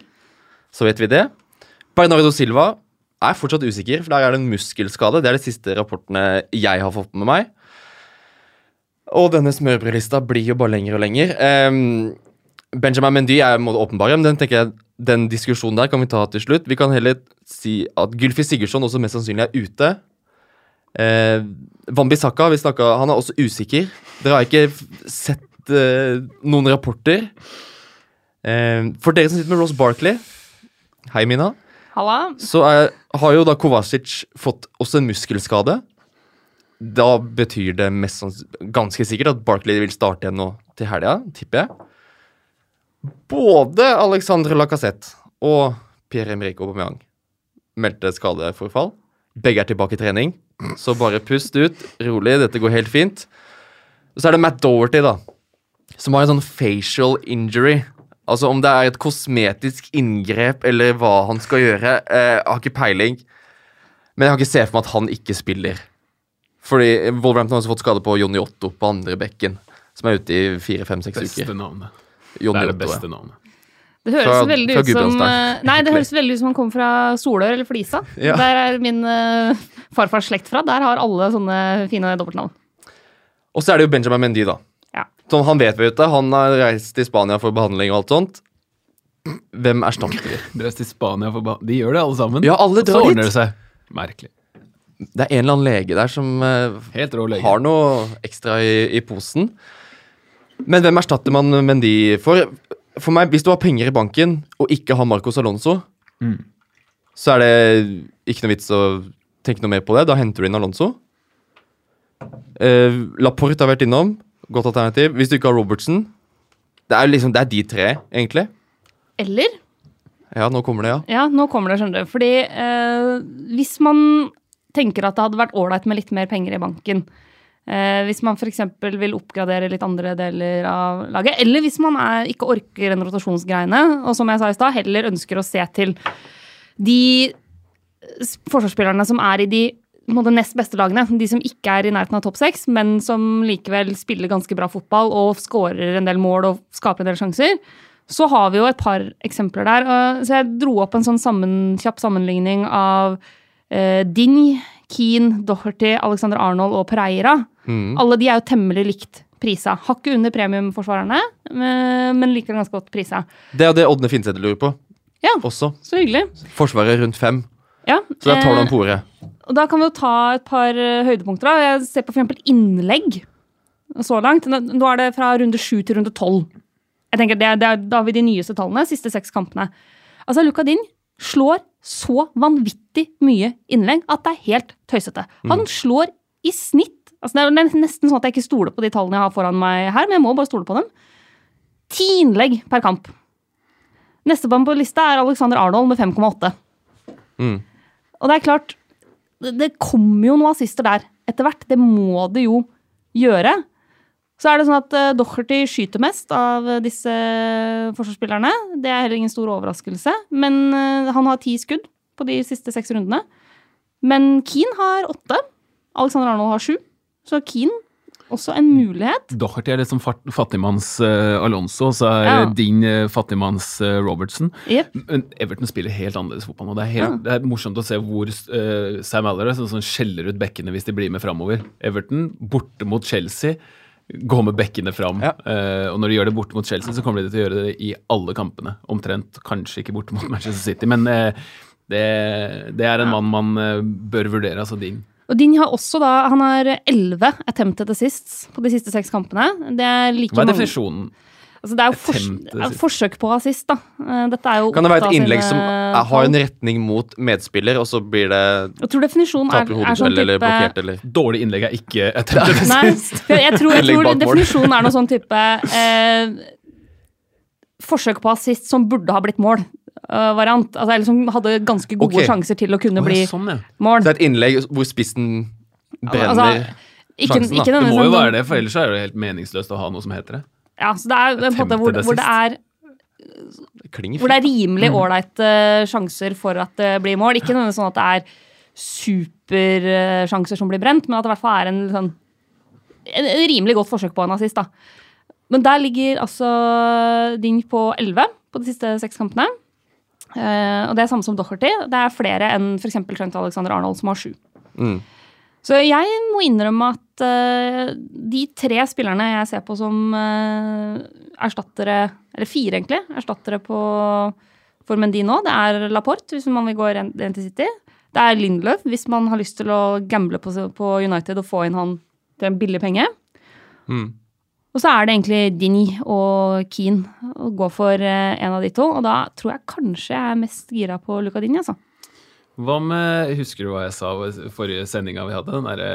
A: så vet vi det. Bernardo Silva er fortsatt usikker, for der er det en muskelskade. Det er de siste rapportene jeg har fått med meg. Og denne smørbrødlista blir jo bare lenger og lenger. Um, Benjamin Mendy er åpenbar, men den tenker jeg den diskusjonen der kan vi ta til slutt. Vi kan heller si at Gylfi Sigurdsson også mest sannsynlig er ute. Eh, Wambi Saka vi snakket, han er også usikker. Dere har ikke sett eh, noen rapporter. Eh, for dere som sitter med Ross Barkley Hei, Mina.
C: Halla.
A: Så er, har jo da Kovacic fått også en muskelskade. Da betyr det mest ganske sikkert at Barkley vil starte igjen nå til helga, tipper jeg. Både Alexandre Lacassette og Pierre-Emerick Aubameyang meldte skadeforfall. Begge er tilbake i trening, så bare pust ut, rolig, dette går helt fint. Så er det Matt Doherty, da, som har en sånn facial injury. Altså om det er et kosmetisk inngrep eller hva han skal gjøre, eh, har ikke peiling. Men jeg kan ikke se for meg at han ikke spiller. Fordi Wolverhampton har også fått skade på Jonny Otto på andre bekken, som er ute i fire-fem-seks
B: Beste
A: uker.
B: navnet.
A: Jonny
B: Det er det
A: Otto,
B: beste navnet.
C: Det høres
A: Fra-
C: veldig
A: fra
C: ut som eh, Nei, det høres veldig ut som han kommer fra Solør eller Flisa.
A: Ja.
C: Der er min uh, farfars slekt fra. Der har alle sånne fine dobbeltnavn.
A: Og så er det jo Benjamin Mendy, da.
C: Ja.
A: Som han vet vi ute. Han har reist til Spania for behandling og alt sånt. Hvem erstatter vi?
B: Ba De gjør det, alle sammen.
A: Ja, alle
B: Så
A: drar
B: ordner
A: dit.
B: det seg. Merkelig.
A: Det er en eller annen lege der som eh,
B: Helt rå lege.
A: har noe ekstra i, i posen. Men hvem erstatter man Mendy for? For meg, Hvis du har penger i banken og ikke har Marcos Alonso,
B: Mm.
A: så er det ikke noe vits å tenke noe mer på det. Da henter du inn Alonso. Uh, Laporte har vært innom. Godt alternativ. Hvis du ikke har Robertson Det er liksom, det er de tre, egentlig.
C: Eller
A: Ja, nå kommer det, ja.
C: Ja, nå kommer det, skjønner du. Fordi uh, hvis man tenker at det hadde vært ålreit med litt mer penger i banken, eh, hvis man f.eks. vil oppgradere litt andre deler av laget, eller hvis man er, ikke orker den rotasjonsgreiene, og som jeg sa i stad, heller ønsker å se til de forsvarsspillerne som er i de måte, nest beste lagene, de som ikke er i nærheten av topp seks, men som likevel spiller ganske bra fotball og skårer en del mål og skaper en del sjanser, så har vi jo et par eksempler der. Så jeg dro opp en sånn sammen, kjapp sammenligning av eh, Dinj, Keane, Doherty, Alexander Arnold og Pereira.
A: Mm.
C: Alle de er jo temmelig likt prisa. Hakket under premiumforsvarerne, eh, men liker ganske godt prisa.
A: Det er det Ådne Finseth lurer på.
C: Ja.
A: Også.
C: Så hyggelig.
A: Forsvaret rundt fem.
C: Ja,
A: Så der tar du
C: ham
A: på pore.
C: Og da kan vi jo ta et par eh, høydepunkter. da. Jeg ser på eksempel innlegg så langt. Nå er det fra runde sju til runde tolv. Jeg tenker det, er- det er, Da har vi de nyeste tallene, siste seks kampene. Altså, Luka Din slår så vanvittig mye innlegg at det er helt tøysete. Han slår i snitt altså Det er nesten sånn at jeg ikke stoler på de tallene jeg har foran meg her, men jeg må bare stole på dem. Ti innlegg per kamp. Nestemann på lista er Alexander Arnold med 5,8.
A: Mm.
C: Og det er klart, det, det kommer jo noen assister der etter hvert. Det må det jo gjøre. Så er det sånn at uh, Docherty skyter mest av eh, disse forsvarsspillerne. Det er heller ingen stor overraskelse. Men eh, han har ti skudd på de siste seks rundene. Men Keane har åtte. Alexander Arnold har sju. Så Keane også en mulighet.
B: Doherty er liksom som fattigmanns Alonso, Alonso, så er
C: Ja.
B: din uh, fattigmanns eh, Robertson.
C: Yep.
B: Men Everton spiller helt annerledes fotball nå. Det er, helt, det er morsomt å se hvor eh, Sam Allardyce sånn, skjeller ut bekkene hvis de blir med framover. Everton borte mot Chelsea. Går med bekkene fram.
A: Ja.
B: Uh, og når de gjør det borte mot Chelsea, så kommer de til å gjøre det i alle kampene. Omtrent. Kanskje ikke borte mot Manchester City, men uh, det, det er en mann man uh, bør vurdere. Altså din.
C: Og Din har også da, han har elleve attempted assists på de siste seks kampene. Det er like
B: Hva er
C: mange-
B: definisjonen?
C: Altså, det er jo fors er forsøk på assist, da. Eh, Dette er jo
A: Kan det være et innlegg som er, har en retning mot medspiller, og så blir det
C: Jeg tror definisjonen er, er sånn
A: eller
C: type
A: blokkert, eller
B: Dårlig innlegg er ikke
C: Nei,
B: assist.
C: jeg tror, jeg tror definisjonen er noe sånn type eh, Forsøk på assist som burde ha blitt mål. Uh, variant. Altså, eller som hadde ganske gode
A: okay.
C: sjanser til å kunne
B: oh,
C: bli
B: ja, sånn, ja.
C: mål.
A: Det er et innlegg hvor spissen brenner.
C: Altså, Ikke,
A: sjansen, da.
C: ikke
B: Det må jo være det, for ellers er det helt meningsløst å ha noe som heter det.
C: Ja, så det er en måte hvor, hvor det er Hvor det er rimelig ålreite sjanser for at det blir mål. Ikke nødvendigvis sånn at det er supersjanser som blir brent, men at det i hvert fall er en, sånn, en, en rimelig godt forsøk på en assist. da. Men der ligger altså Ding på 11 på de siste seks kampene. Eh, og det er samme som Docherty. Det er flere enn f.eks. Trent Alexander Arnold, som har sju.
A: Mm.
C: Så jeg må innrømme at uh, de tre spillerne jeg ser på som uh, erstattere, eller fire egentlig, erstattere på, for Mendy nå, det er Laporte, hvis man vil gå rent til City. Det er Lindløf, hvis man har lyst til å gamble på, på United og få inn han til en billig penge.
A: Mm.
C: Og så er det egentlig Dini og Keane å gå for eh, en av de to. Og da tror jeg kanskje jeg er mest gira på Luca Dini, altså.
B: Hva med Husker du hva jeg sa i forrige sendinga vi hadde? Den derre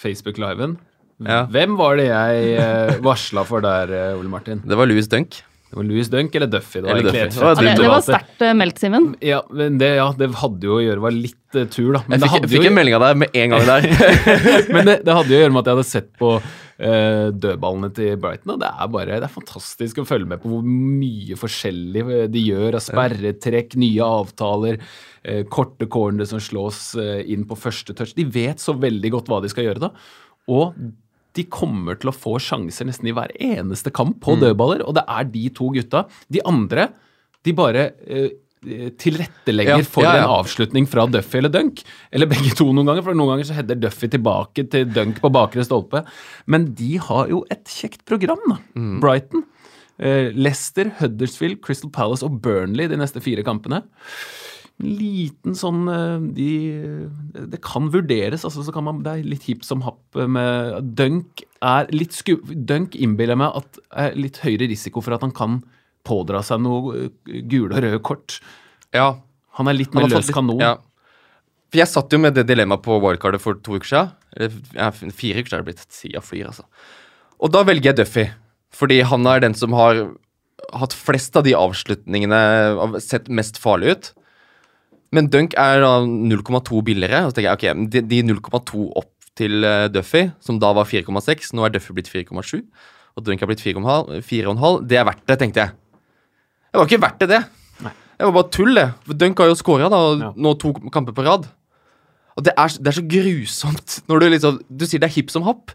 B: Facebook-liven?
A: Ja.
B: Hvem var det jeg eh, varsla for der, eh, Ole Martin?
A: Det var Louis Dunk.
B: Det var Louis Dunk eller Duffy? Det var
A: Eller Duffy. Det var
C: det, det var sterkt eh, meldt, Simen.
B: Ja, det, ja, det hadde jo å gjøre var litt uh, tur, da. Men
A: Jeg
B: det
A: fikk,
B: hadde
A: fikk
B: jo,
A: en melding av deg med en gang der.
B: men det, det hadde jo å gjøre med at jeg hadde sett på uh, dødballene til Brighton. Og det er bare det er fantastisk å følge med på hvor mye forskjellig de gjør. av Sperretrekk, nye avtaler, uh, korte cornere som slås inn på første touch. De vet så veldig godt hva de skal gjøre da. Og de kommer til å få sjanser nesten i hver eneste kamp på dødballer, og det er de to gutta. De andre, de bare eh, tilrettelegger
A: Ja,
B: for
A: ja, ja.
B: en avslutning fra Duffy eller Dunk. Eller begge to noen ganger, for noen ganger så header Duffy tilbake til Dunk på bakre stolpe. Men de har jo et kjekt program, da.
A: Mm.
B: Brighton. Eh, Leicester, Huddersfield, Crystal Palace og Burnley de neste fire kampene. Liten sånn eh, de, Det kan vurderes. altså så kan man, Det er litt hipp som happ med Dunk er litt sku... Dunk innbiller meg at er litt høyere risiko for at han kan pådra seg noe eh, gule og røde kort.
A: Ja,
B: Han er litt mer løs kanon.
A: Ja. For jeg satt jo med det dilemmaet på wildcardet for to uker siden. Eller fire uker siden er det blitt. Jeg flyr, altså. Og da velger jeg Duffy. Fordi han er den som har hatt flest av de avslutningene sett mest farlig ut. Men Dunk er da 0,2 billigere. Og så tenker jeg, ok, de, de 0,2 opp til eh, Duffy, som da var 4,6, nå er Duffy blitt 4,7. Og Dunk er blitt 4,5. 4,5. Det er verdt det, tenkte jeg. Det var ikke verdt det, det. Det var bare tull, det. For Dunk har jo scora
B: Ja.
A: nå to kamper på rad. Og det er, det er så grusomt når du liksom Du sier det er hipp som happ,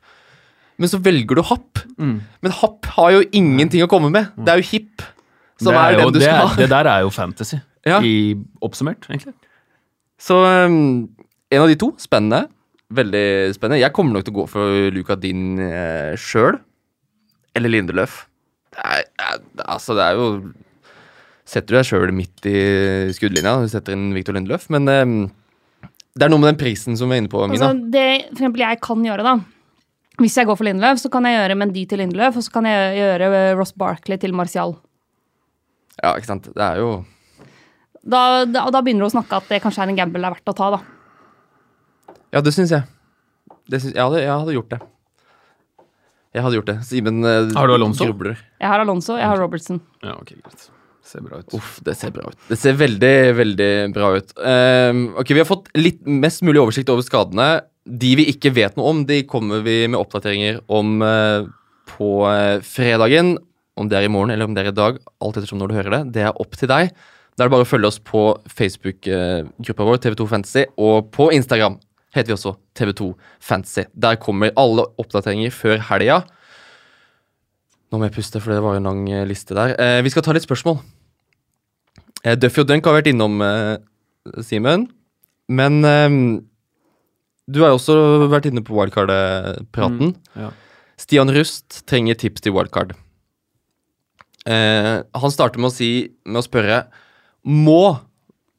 A: men så velger du happ.
B: Mm.
A: Men happ har jo ingenting å komme med. Det er jo hipp som
B: det,
A: er,
B: jo,
A: den du skal
B: er,
A: ha.
B: det der er jo fantasy.
A: Ja.
B: I oppsummert, egentlig.
A: Så um, en av de to. Spennende. Veldig spennende. Jeg kommer nok til å gå for Luka Din eh, sjøl. Eller Lindeløf. Det er, er, altså, det er jo Setter du deg sjøl midt i skuddlinja, du setter inn Victor Lindeløf, men um, det er noe med den prisen som vi er inne på, Mina.
C: Altså, det for eksempel jeg kan gjøre, da Hvis jeg går for Lindeløf, så kan jeg gjøre Mendy til Lindeløf, og så kan jeg gjøre Ross Barkley til Martial.
A: Ja, ikke sant. Det er jo
C: Da, da, da begynner du å snakke at det kanskje er en gamble det er verdt å ta, da.
A: Ja, det syns jeg. Det synes, jeg, hadde, jeg hadde gjort det. Jeg hadde gjort det. Simen uh,
B: Har du Alonso?
A: grubler.
C: Jeg har Alonso, jeg har Robertson.
B: Ja, ok, greit. Ser bra ut.
A: Uff, det ser bra ut. Det ser veldig, veldig bra ut. Um, ok, Vi har fått litt mest mulig oversikt over skadene. De vi ikke vet noe om, de kommer vi med oppdateringer om uh, på uh, fredagen. Om det er i morgen eller om det er i dag, alt ettersom når du hører det. Det er opp til deg. Da er det bare å følge oss på Facebook-gruppa vår, TV2 Fantasy, og på Instagram heter vi også TV2 Fantasy. Der kommer alle oppdateringer før helga. Nå må jeg puste, for det var jo en lang eh, liste der. Eh, vi skal ta litt spørsmål. Eh, Duffy og Dunk har vært innom eh, Simen. Men eh, du har jo også vært inne på wildcard-praten.
B: ja.
A: Stian Rust trenger tips til wildcard. Eh, han starter med å si Med å spørre Må,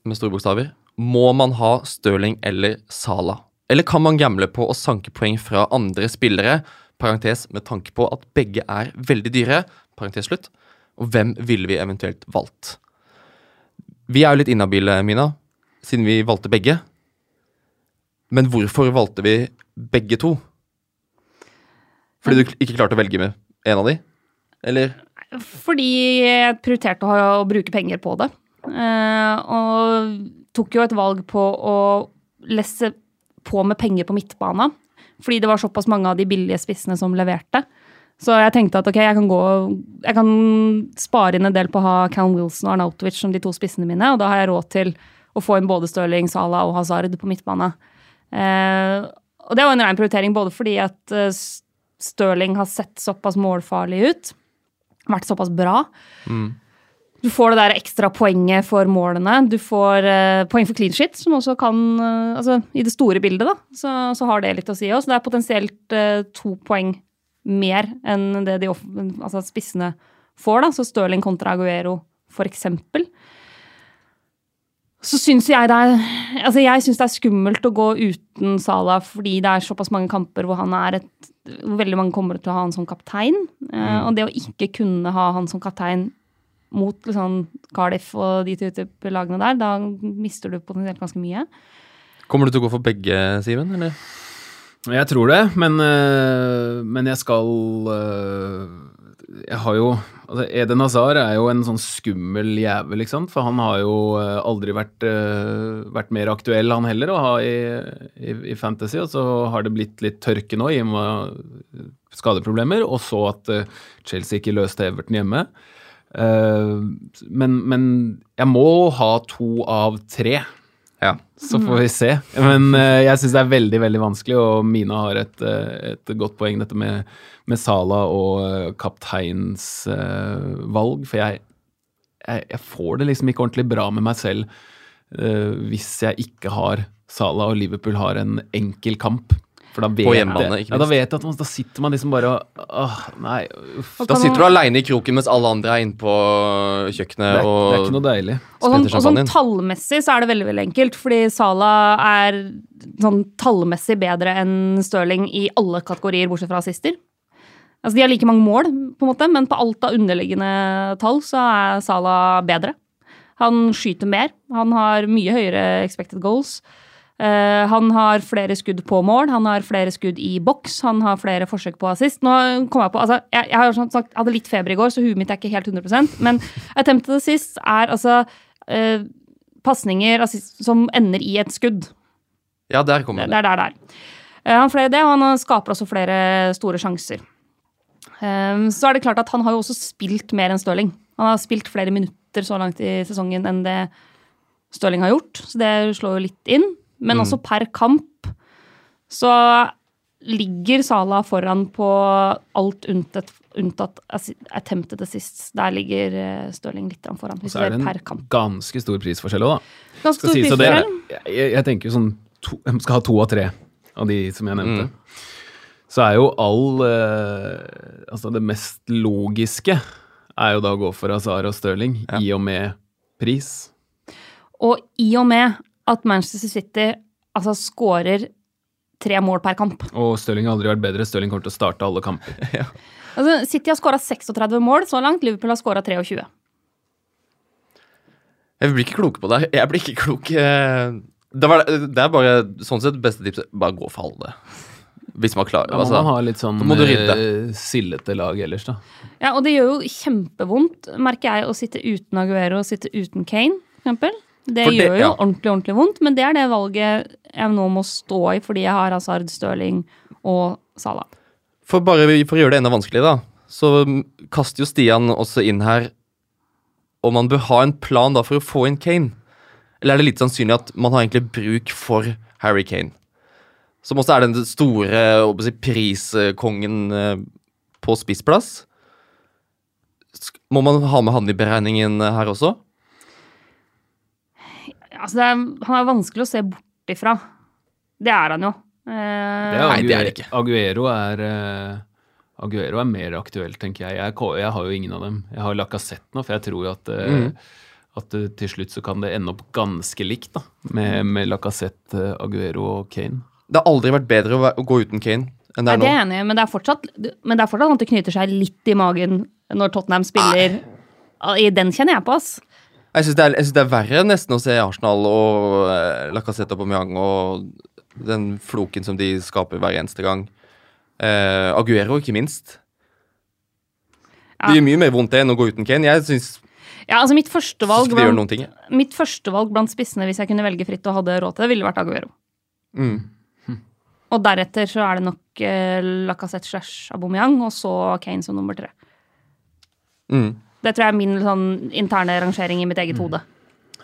A: med store bokstaver, må man ha Stirling eller Sala? Eller kan man gamble på å sanke poeng fra andre spillere? Parentes med tanke på at begge er veldig dyre. Parentes slutt. Og hvem ville vi eventuelt valgt? Vi er jo litt inhabile, Mina, siden vi valgte begge. Men hvorfor valgte vi begge to? Fordi du ikke klarte å velge med en av de? Eller?
C: Fordi jeg prioriterte å, bruke penger på det. Eh, og tok jo et valg på å lesse på med penger på midtbana. Fordi det var såpass mange av de billige spissene som leverte. Så jeg tenkte at ok, jeg kan gå Jeg kan spare inn en del på å ha Callum Wilson og Arnautovic som de to spissene mine, og da har jeg råd til å få inn både Stirling, Salah og Hazard på midtbane. Eh, og det var en rein prioritering både fordi at eh, Stirling har sett såpass målfarlig ut, vært såpass bra. Du får det der ekstra poenget for målene. Du får eh, poeng for clean shit, som også kan eh, Altså, i det store bildet, da, så, så har det litt å si også. Det er potensielt eh, to poeng mer enn det de altså spissene får, da. Så Stirling kontra Aguero, for eksempel. Så syns jeg det er Altså, jeg syns det er skummelt å gå uten Salah fordi det er såpass mange kamper hvor han er et hvor veldig mange kommer til å ha han som kaptein. Eh, og det å ikke kunne ha han som kaptein mot liksom, Cardiff og de type lagene der, da mister du potensielt ganske mye.
A: Kommer du til å gå for begge, Simen? Eller?
B: Jeg tror det, men, øh, men jeg skal øh, jeg har jo altså Eden Hazar er jo en sånn skummel jævel, ikke sant? For han har jo eh, aldri vært, eh, vært mer aktuell, han heller, å ha i, i, i Fantasy. Og så har det blitt litt tørke nå i og med skadeproblemer, og så at eh, Chelsea ikke løste Everton hjemme. Eh, men, men jeg må ha to av tre.
A: Ja.
B: Så får vi se. Men eh, jeg syns det er veldig veldig vanskelig, og Mina har et, eh, et godt poeng, dette med, med Sala og kapteins valg. For jeg, jeg, jeg får det liksom ikke ordentlig bra med meg selv hvis jeg ikke har Sala og Liverpool har en enkel kamp. For da vet,
A: På hjemmebane, ikke minst.
B: ja, da vet jeg at man, da sitter man liksom bare og Åh, nei. Uff.
A: Da sitter du aleine i kroken mens alle andre er inne på kjøkkenet
B: Det er,
A: og
B: det er ikke noe deilig.
C: Og sånn, og sånn tallmessig så er det veldig veldig enkelt, fordi Sala er sånn tallmessig bedre enn Stirling i alle kategorier, bortsett fra assister. Altså De har like mange mål, på en måte, men på alt av underliggende tall så er Sala bedre. Han skyter mer, han har mye høyere expected goals. Eh, han har flere skudd på mål, han har flere skudd i boks, han har flere forsøk på assist. Nå kom Jeg på, altså, jeg, jeg har sånn sagt, hadde litt feber i går, så huet mitt er ikke helt 100% men attempted assist er altså uh, pasninger som ender i et skudd.
A: Ja, der kommer
C: det
A: det.
C: er der der. er. Eh, han flere det, og han skaper også flere store sjanser. Um, så er det klart at han har jo også spilt mer enn Stirling. Han har spilt flere minutter så langt i sesongen enn det Stirling har gjort, så det slår jo litt inn. Men
A: Mm.
C: også per kamp så ligger Sala foran på alt unntatt, unntatt attempted assists. Der ligger eh, Stirling litt foran,
B: Og så er det
C: per
B: en
C: kamp.
B: ganske stor prisforskjell òg, da.
C: Ganske stor
B: si, prisforskjell. det jeg, jeg tenker jo sånn to, Jeg skal ha to av tre av de som jeg nevnte.
A: Mm.
B: Så er jo all eh, Altså, det mest logiske er jo da å gå for Azar og Stirling,
A: Ja.
B: i og med pris.
C: Og i og med at Manchester City altså skårer tre mål per kamp.
B: Og Stirling har aldri vært bedre. Stirling kommer til å starte alle kamper.
C: Altså, City har skåra 36 mål så langt, Liverpool har skåra 23.
A: Jeg blir ikke klok på det. Jeg blir ikke klok. eh, Det, var, det er bare sånn sett beste tipset. Bare gå for alle. Hvis man klarer
B: Da må
A: altså.
B: man ha litt sånn
A: uh,
B: eh, sillete lag ellers, da.
C: Ja, og det gjør jo kjempevondt, merker jeg, å sitte uten Aguero og sitte uten Kane, for eksempel. Det
A: det-
C: gjør jo
A: ja.
C: ordentlig, ordentlig vondt, men det er det valget jeg nå må stå i fordi jeg har Hazard, Stirling og Salah.
A: For bare for å gjøre det enda vanskeligere, da, så kaster jo Stian også inn her om man bør ha en plan da for å få inn Kane. Eller er det litt sannsynlig at man har egentlig bruk for Harry Kane? Som også er den store si, priskongen eh, på spissplass. Må man ha med han i beregningen her også?
C: Altså, det er, han er vanskelig å se bort ifra. Det er han jo. Eh,
B: Det er
A: Nei, det er det ikke.
B: Aguero er eh, Aguero er mer aktuelt, tenker jeg. Jeg, ko- jeg har jo ingen av dem. Jeg har Lacassette nå, for jeg tror jo at, eh,
A: mm.
B: at eh, til slutt så kan det ende opp ganske likt, da. Med, med Lacassette, eh, Aguero og Kane.
A: Det har aldri vært bedre å, være, å gå uten Kane enn det
C: er
A: er
C: det
A: nå.
C: er enig men det er fortsatt Men det er fortsatt at det knyter seg litt i magen når Tottenham spiller. I Den kjenner jeg på, ass.
A: Jeg syns det, det er verre nesten å se Arsenal og eh, Lacassette Aubameyang og den floken som de skaper hver eneste gang. Eh, Aguero, ikke minst.
C: Ja.
A: Det gjør mye mer vondt det enn å gå uten Kane. Jeg synes,
C: Ja, altså Mitt førstevalg blant, mitt førstevalg blant spissene hvis jeg kunne velge fritt og hadde råd til det, ville vært Aguero.
A: Mm.
C: Og deretter så er det nok eh, Lacassette slash Aubameyang, og så Kane som nummer tre.
A: Mm.
C: Det tror jeg er min sånn, interne rangering i mitt eget hode.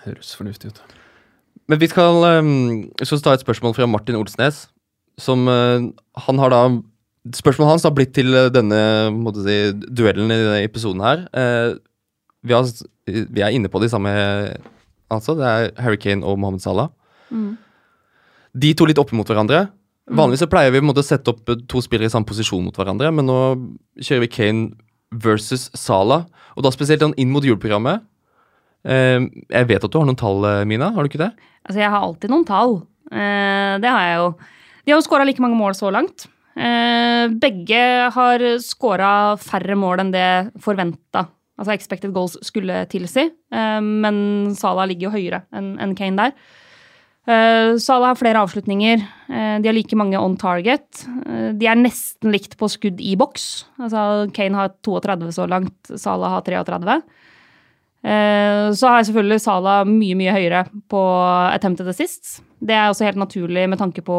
B: Høres fornuftig ut.
A: Men vi skal um, skal ta et spørsmål fra Martin Olsnes. Som uh, Han har da Spørsmålet hans har blitt til eh, denne si, duellen i denne episoden her. Uh, vi, har, vi er inne på de samme Altså. Det er Harry Kane og Mohammed Salah.
C: Mm.
A: De to litt opp mot hverandre. Vanligvis så pleier vi å sette opp to spillere i samme posisjon mot hverandre, men nå kjører vi Kane versus Salah, og da spesielt inn mot juleprogrammet. Eh, jeg vet at du har noen tall, eh, Mina, har du ikke det?
C: Altså, jeg har alltid noen tall. Eh, det har jeg jo. De har jo skåra like mange mål så langt. Begge har skåra færre mål enn det forventa. Altså expected goals skulle tilsi. Men Salah ligger jo høyere enn Kane der. Eh, Salah har flere avslutninger. Eh, de har like mange on target. Eh, de er nesten likt på skudd i boks. Altså, Kane har 32 så langt, Salah har 33. Eh, så har selvfølgelig Salah mye, mye høyere på attempted assists. Det er også helt naturlig med tanke på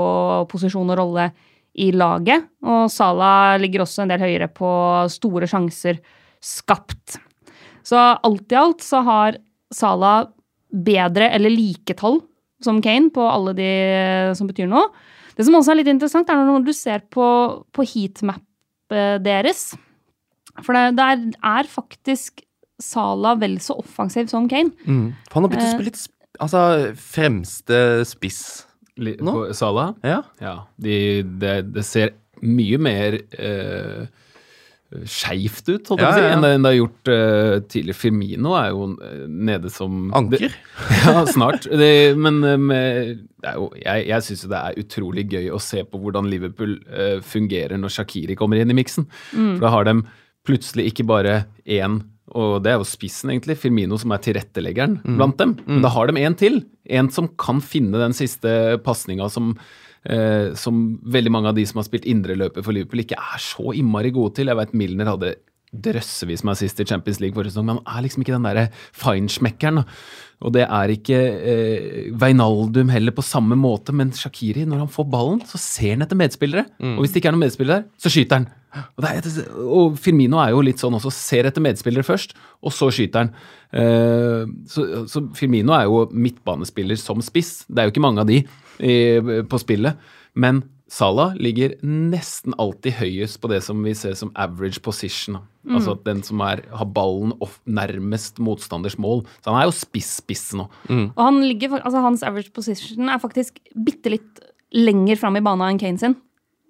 C: posisjon og rolle i laget. Og Salah ligger også en del høyere på store sjanser skapt. Så alt i alt så har Salah bedre eller like tall som Kane på alle de som betyr noe. Det som også er litt interessant, er når du ser på, på heatmap deres. For det, der er faktisk Sala vel så offensiv som Kane.
A: Mm. For han har begynt å
C: Eh.
A: spille litt altså, fremste spiss. Nå?
B: På Salah?
A: Ja.
B: Ja. De, det, det ser mye mer uh, skeivt ut, holdt jeg på å si, enn det, enn det har gjort uh, tidligere. Firmino er jo eh, nede som
A: Anker.
B: Det, ja, snart. Det, men eh, med, det er jo, jeg, jeg syns jo det er utrolig gøy å se på hvordan Liverpool uh, fungerer når Shakiri kommer inn i miksen. For da har de plutselig ikke bare én og det er jo spissen, egentlig. Firmino som er tilretteleggeren blant dem. Men da har de en til. En som kan finne den siste pasninga som, eh, som veldig mange av de som har spilt indreløper for Liverpool, ikke er så innmari gode til. Jeg vet Milner hadde drøssevis med assist i Champions League forrige sesong, men han er liksom ikke den derre feinschmeckeren. Og det er ikke eh, Veinaldum heller på samme måte, men Shakiri, når han får ballen, så ser han etter medspillere. Og hvis det ikke er noen medspillere der, så skyter han. Og, det er, og Firmino er jo litt sånn også, ser etter medspillere først, og så skyter han. Eh, så, så Firmino er jo midtbanespiller som spiss. Det er jo ikke mange av de i, på spillet. Men Salah ligger nesten alltid høyest på det som vi ser som average position. Mm. Altså at den som er, har ballen off, nærmest motstanders mål. Så han er jo spiss-spiss nå.
C: Og han ligger, altså hans average position er faktisk bitte litt lenger fram i bana enn Kane sin.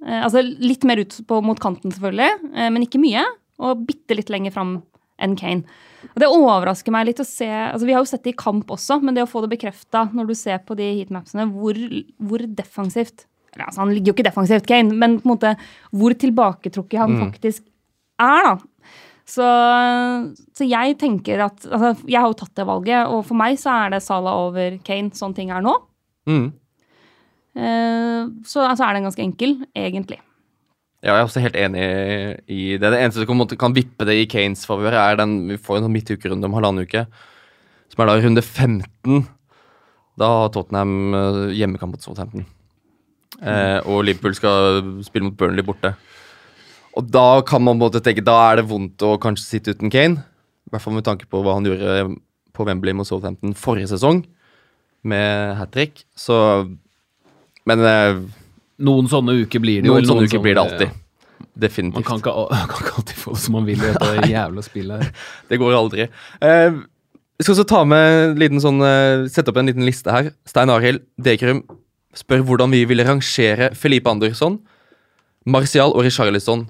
C: Eh, altså litt mer ut på, mot kanten, selvfølgelig, eh, men ikke mye. Og bitte litt lenger fram enn Kane. Og Det overrasker meg litt å se altså Vi har jo sett det i kamp også, men det å få det bekrefta når du ser på de heatmapsene, hvor, hvor defensivt altså Han ligger jo ikke defensivt, Kane, men på en måte hvor tilbaketrukket han faktisk er, da. Så, så jeg tenker at altså, Jeg har jo tatt det valget, og for meg så er det Salah over Kane, sånn ting er nå.
A: Mm.
C: Eh, så altså, er den ganske enkel, egentlig.
A: Ja, jeg er også helt enig i det. Det eneste som kan vippe det i Kanes favør, er den Vi får en sånn midtukerunde om halvannen uke, som er da runde 15. Da har Tottenham eh, hjemmekamp mot Southampton. Eh, og Liverpool skal spille mot Burnley borte. Og da kan man på tenke Da er det vondt å kanskje sitte uten Kane. I hvert fall med tanke på hva han gjorde på Wembley mot Southampton forrige sesong, med hat trick. Så Men eh,
B: Noen sånne uker blir det jo.
A: noen sånne uker blir det
B: alltid.
A: alltid. Definitivt.
B: Man kan ikke, kan ikke alltid få det som man vil i dette jævla spillet her.
A: Det går aldri. Eh, vi skal også ta med en liten sånn, eh, sette opp en liten liste her. Stein Arild Dekrum spør hvordan vi ville rangere Felipe Andersson, Martial og Richarlison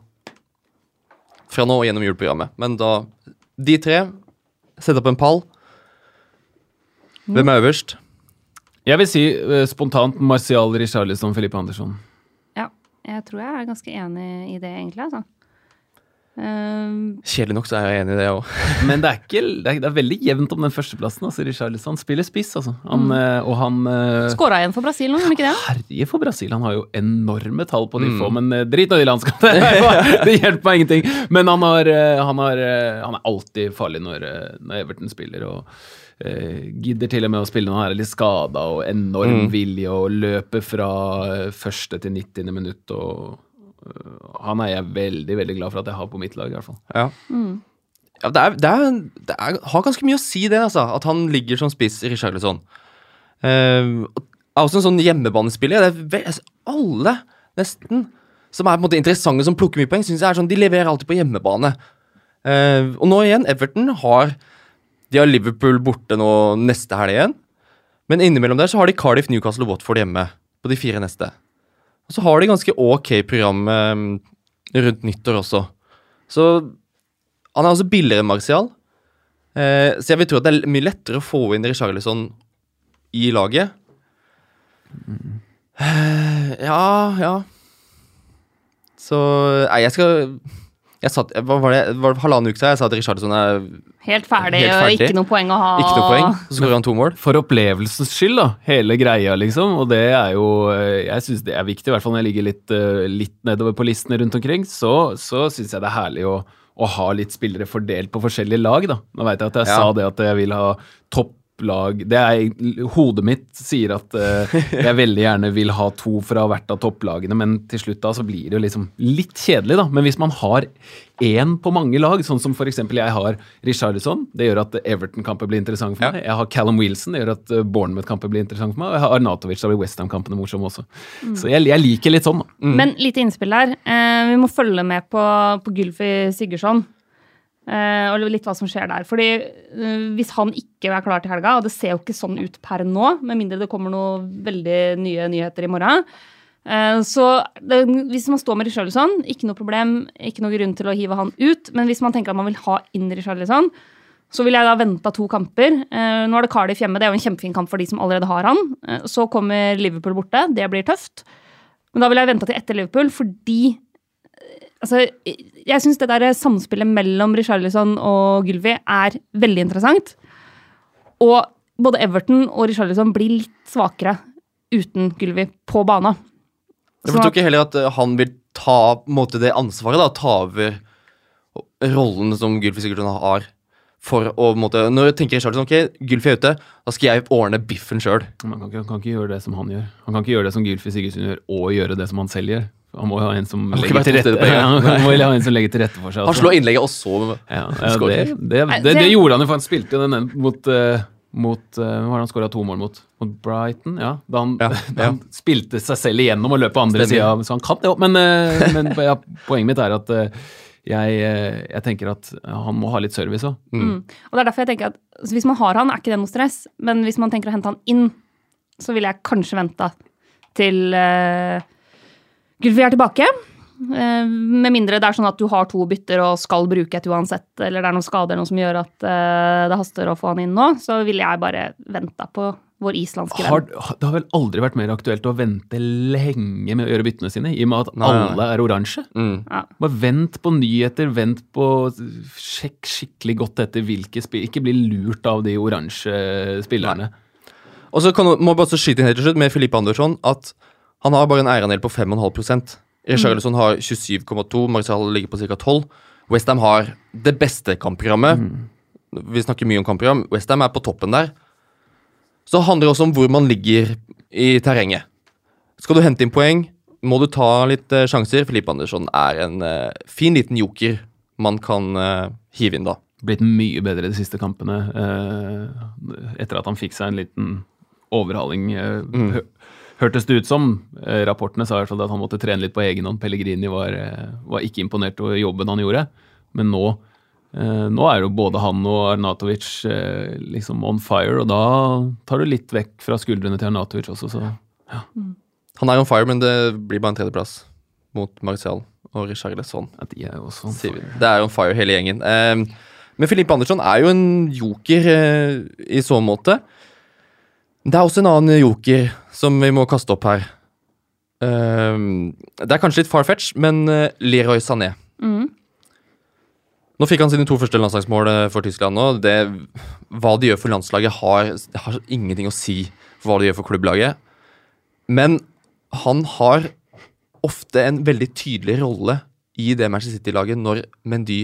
A: fra nå og gjennom juleprogrammet. Men da De tre. Sett opp en pall. Hvem er øverst?
B: Jeg vil si uh, spontant Marcial Richarlison, Felipe Andersson.
C: Ja, jeg tror jeg er ganske enig i det, egentlig. altså. Um,
A: Kjedelig nok så er jeg enig i det òg.
B: Men det er, ikke, det er, det er veldig jevnt om den førsteplassen. Altså, Richarlison spiller spiss, altså. Han, mm. og han eh,
C: Skåra igjen for Brasil nå, gjorde han ikke det?
B: Herje for Brasil. Han har jo enorme tall på de få, men eh, drit nå i landskapet. det hjelper meg ingenting. Men han, har, eh, han, har, eh, han er alltid farlig når, eh, når Everton spiller. og eh, Gidder til og med å spille når han er litt skada og enorm vilje og løper fra eh, første til 90. minutt. og uh, Han er jeg veldig veldig glad for at jeg har på mitt lag, i hvert fall.
A: Ja. ja det, er, det, er, det er, har ganske mye å si, det, altså. At han ligger som spiss i Richarlison. Uh, er også en sånn hjemmebanespiller. Det er ve- altså, alle, nesten, som er på en måte interessante, som plukker mye poeng, syns jeg er sånn, de leverer alltid på hjemmebane. Uh, og nå igjen, Everton har De har Liverpool borte nå neste helg igjen. Men innimellom der så har de Cardiff, Newcastle og Watford hjemme på de fire neste. Og så har de ganske ok program eh, rundt nyttår også. Så han er også billigere enn Martial. Eh, så jeg vil tro at det er mye lettere å få inn Richarlison i laget. Eh, ja, ja. Så Nei, jeg skal Jeg satt, hva var det, var det halvannen uke siden jeg sa at Richardson er
C: Helt ferdig,
A: Helt
C: og ikke noe poeng å ha.
A: ikke noe poeng. Så skårer han to mål.
B: For opplevelsens skyld, da. Hele greia, liksom. Og det er jo eh, Jeg syns det er viktig, i hvert fall når jeg ligger litt, eh, litt nedover på listene rundt omkring. Så, så syns jeg det er herlig å, å ha litt spillere fordelt på forskjellige lag, da. Nå veit jeg at jeg
A: Ja.
B: sa det at jeg vil ha topplag Det er Hodet mitt sier at uh, jeg veldig gjerne vil ha to fra hvert av topplagene, men til slutt da så blir det jo liksom litt kjedelig, da. Men hvis man har én på mange lag, sånn som f.eks. jeg har Richarlison, det gjør at Everton-kampen blir interessant for
A: Ja.
B: meg. Jeg har Callum Wilson, det gjør at eh, Bournemouth-kamper blir interessant for meg. Og jeg har Arnatovic, da blir Westham-kampene morsomme også. Så jeg, jeg liker litt sånn, da.
C: Men lite innspill der. Eh, vi må følge med på, på Gylfi Sigurdsson. Eh, og litt hva som skjer der. Fordi eh, hvis han ikke er klar til helga, og det ser jo ikke sånn ut per nå, med mindre det kommer noen veldig nye nyheter i morgen eh, Så det, hvis man står med Richarlison, ikke noe problem, ikke noe grunn til å hive han ut. Men hvis man tenker at man vil ha inn Richarlison, så vil jeg da vente to kamper. Nå er det Cardiff hjemme, det er jo en kjempefin kamp for de som allerede har han. Så kommer Liverpool borte, det blir tøft. Men da vil jeg vente til etter Liverpool, fordi altså, jeg syns det der samspillet mellom Richarlison og Gylvi er veldig interessant. Og både Everton og Richarlison blir litt svakere uten Gylvi på bana.
A: Jeg
C: tror
A: forstår ikke heller at eh, han vil ta på en måte, det ansvaret, da, ta over rollen som Gylfi Sigurdsson har. For å, på en måte, Når jeg tenker Richarlison, ok, Gylfi er ute, da skal jeg ordne biffen sjøl.
B: Han kan han kan ikke gjøre det som han gjør. Han kan ikke gjøre det som Gylfi Sigurdsson gjør, og gjøre det som han selv gjør. Han må jo ha en som legger til rette,
A: steder på en gang.
B: han må ha en som legger til rette for seg.
A: Han slår innlegget, og så
B: Ja, ja det, det, det, det gjorde han jo, for han spilte jo den mot uh, mot, uh, Hva var det han skåra to mål mot? Mot Brighton? Ja. Da han,
A: Ja,
B: da han spilte seg selv igjennom og løp på andre sida, så han kan det òg. Men, uh, men ja, poenget mitt er at uh, jeg, uh, jeg tenker at han må ha litt service òg.
C: Mm. Og det er derfor jeg tenker at altså, Hvis man har han, er ikke det noe stress. Men hvis man tenker å hente han inn, så ville jeg kanskje venta til uh, Gylfi er tilbake. Eh, med mindre det er sånn at du har to bytter og skal bruke et uansett, eller det er noen skader noe som gjør at eh, det haster å få han inn nå, så ville jeg bare venta på vår islandske venn.
B: Har, det har vel aldri vært mer aktuelt å vente lenge med å gjøre byttene sine, i og med at
A: Nei, alle nei.
B: er oransje?
A: mm.
B: Bare vent på nyheter, vent på Sjekk skikkelig godt etter hvilke spill Ikke bli lurt av de oransje spillerne.
A: Og så kan, må jeg bare skyte inn helt til slutt med Filippe Andersson at han har bare en eierandel på 5,5% Richarlison har 27,2, Marcial ligger på ca. 12. Westham har det beste kampprogrammet. Vi snakker mye om kampprogram. Westham er på toppen der. Så handler det også om hvor man ligger i terrenget. Skal du hente inn poeng, må du ta litt uh, sjanser. Filippe Andersson er en uh, fin liten joker man kan uh, hive inn da.
B: Blitt mye bedre de siste kampene etter at han fikk seg en liten overhaling.
A: Mm.
B: Hø- Hørtes det ut som. Eh, rapportene sa i hvert fall at han måtte trene litt på egen hånd. Pellegrini var, eh, var ikke imponert over jobben han gjorde. Men nå, eh, nå er jo både han og Arnatovic liksom on fire, og da tar du litt vekk fra skuldrene til Arnatovic også, så
A: Han er on fire, men det blir bare en tredjeplass mot Marcial og Richarlison.
B: ja, de er jo også on fire.
A: Det er on fire, hele gjengen. Eh, men Filippe Andersson er jo en joker i så måte. Det er også en annen joker som vi må kaste opp her. Eh, det er kanskje litt far-fetch, men eh, Leroy Sané.
C: Mm.
A: Nå fikk han sine to første landslagsmål eh, for Tyskland. nå. Det, hva de gjør for landslaget, har, har ingenting å si for hva de gjør for klubblaget. Men han har ofte en veldig tydelig rolle i det Manchester City-laget når Mendy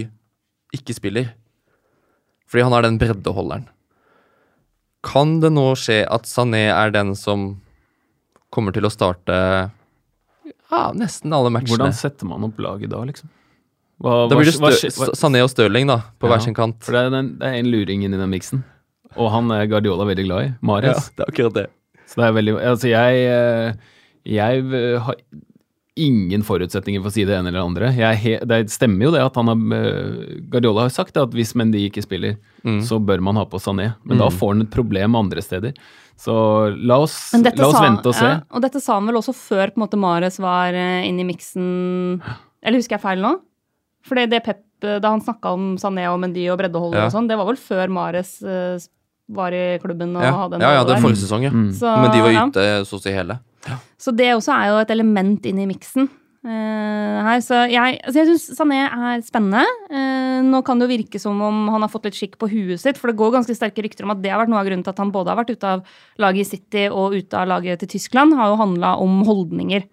A: ikke spiller. Fordi han er den breddeholderen. Kan det nå skje at Sané er den som kommer til å starte ja, nesten alle matchene?
B: Hvordan setter man opp laget da, liksom? Hva,
A: Da blir det
B: hva- hva-
A: Sané og Stirling da, på
B: Ja,
A: hver sin kant.
B: For det er, en, det er en luring inni den miksen. Og han er Guardiola veldig glad i. Mares.
A: det er akkurat det.
B: Så det er veldig Altså, jeg eh, Jeg har ingen forutsetninger for å si det ene eller andre. Jeg det stemmer jo det at han har eh, Guardiola har sagt at hvis Mendy ikke spiller,
A: Mm.
B: så bør man ha på Sané. Men da får han et problem andre steder. Så la oss, la oss
C: sa-
B: vente og se.
C: Ja, og dette sa han vel også før på en måte Mares var eh, inne i miksen Eller husker jeg feil nå? For det Pep, eh, Da han snakka om Sané og Mendy og breddeholdet
A: Ja.
C: og sånn, det var vel før Mares var i klubben og
A: Ja,
C: hadde en
A: ja, ja, det er forrige sesong, ja.
B: Mm.
C: Så,
A: Men de var
C: ja.
A: ute så å si hele.
C: Så det også er jo et element inn i miksen. Uh, her. Så jeg, altså syns Sané er spennende. Uh, nå kan det jo virke som om han har fått litt skikk på huet sitt, for det går ganske sterke rykter om at det har vært noe av grunnen til at han både har vært ute av laget i City og ute av laget til Tyskland, har jo handla om holdninger.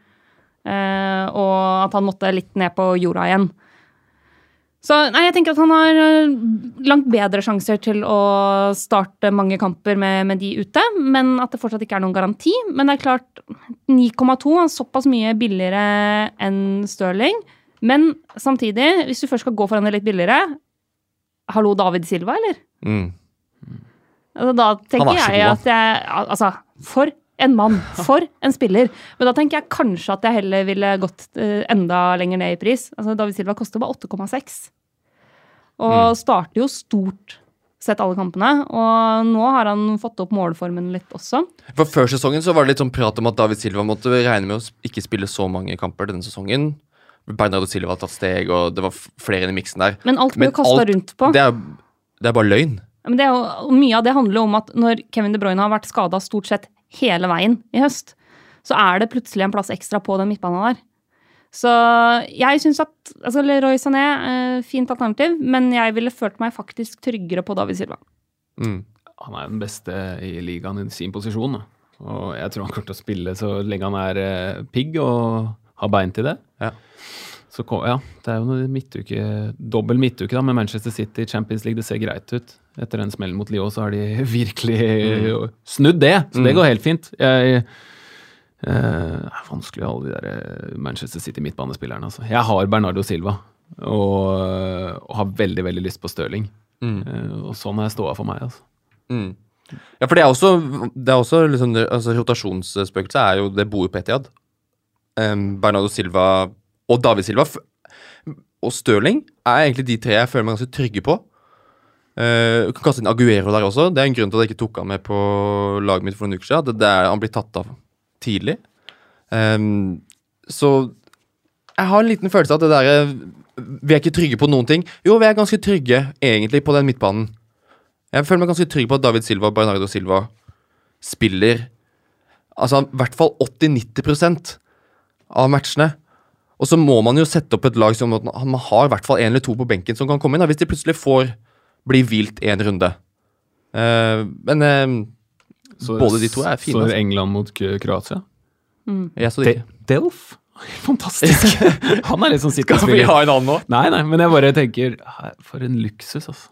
C: Uh, og at han måtte litt ned på jorda igjen. Så nei, jeg tenker at han har eh, langt bedre sjanser til å starte mange kamper med, med de ute, men at det fortsatt ikke er noen garanti. Men det er klart, 9,2 er såpass mye billigere enn Stirling. Men samtidig, hvis du først skal gå for henne litt billigere Hallo, David Silva, eller?
A: Mm.
C: Altså, da tenker
A: er
C: jeg at jeg Altså, for en mann. For en spiller. Men da tenker jeg kanskje at jeg heller ville gått eh, enda lenger ned i pris. Altså, David Silva koster bare 8,6. Og
A: Mm.
C: starter jo stort sett alle kampene. Og nå har han fått opp målformen litt også.
A: For Før sesongen så var det litt sånn prat om at David Silva måtte regne med å ikke spille så mange kamper denne sesongen. Bernardo Silva har tatt steg, og det var flere inn i miksen der.
C: Men alt blir kasta rundt på.
A: Det er, det er bare løgn.
C: Men det er jo, mye av det handler jo om at når Kevin De Bruyne har vært skada stort sett hele veien i høst, så er det plutselig en plass ekstra på den midtbanen der. Så jeg syns at altså Leroy Sané, eh, fint alternativ, men jeg ville følt meg faktisk tryggere på David Silva.
A: Mm.
B: Han er den beste i ligaen i sin posisjon. Da. Og jeg tror han kommer til å spille så lenge han er eh, pigg og har bein til det.
A: Ja.
B: Så kom, ja, det er jo noe midtuke, dobbel midtuke da, med Manchester City Champions League. Det ser greit ut. Etter den smellen mot Lyon så har de virkelig snudd det, så det
A: Mm.
B: går helt fint. Jeg, eh, det er vanskelig alle de der eh, Manchester City midtbanespillerne. Altså. Jeg har Bernardo Silva og, og har veldig, veldig lyst på Stirling.
A: Mm.
B: Eh, og sånn er ståa for meg. altså.
A: Mm. Ja, for det er også, det er også liksom, altså, Rotasjonsspøkelset er jo Det bor jo på Etiad. Um, Bernardo Silva og David Silva og Stirling er egentlig de tre jeg føler meg ganske trygge på. Uh, kan kaste inn Aguero der også. Det er en grunn til at jeg ikke tok han med på laget mitt for noen uker siden. Det, er, han blir tatt av tidlig. Um, så jeg har en liten følelse av at det derre Vi er ikke trygge på noen ting. Jo, vi er ganske trygge egentlig på den midtbanen. Jeg føler meg ganske trygg på at David Silva og Bernardo Silva spiller Altså i hvert fall 80-90% av matchene. Og så må man jo sette opp et lag som at man har i hvert fall én eller to på benken som kan komme inn, da, hvis de plutselig får bli hvilt én runde. Uh, men uh,
B: Så-
A: Både de to er fine,
B: Så
A: altså.
B: England mot Kroatia? Kroatia.
A: jeg så det ikke.
B: Delf? Fantastisk! Han er litt sånn
A: Skal vi ha en annen nå?
B: Nei, nei, men jeg bare tenker For en luksus, altså.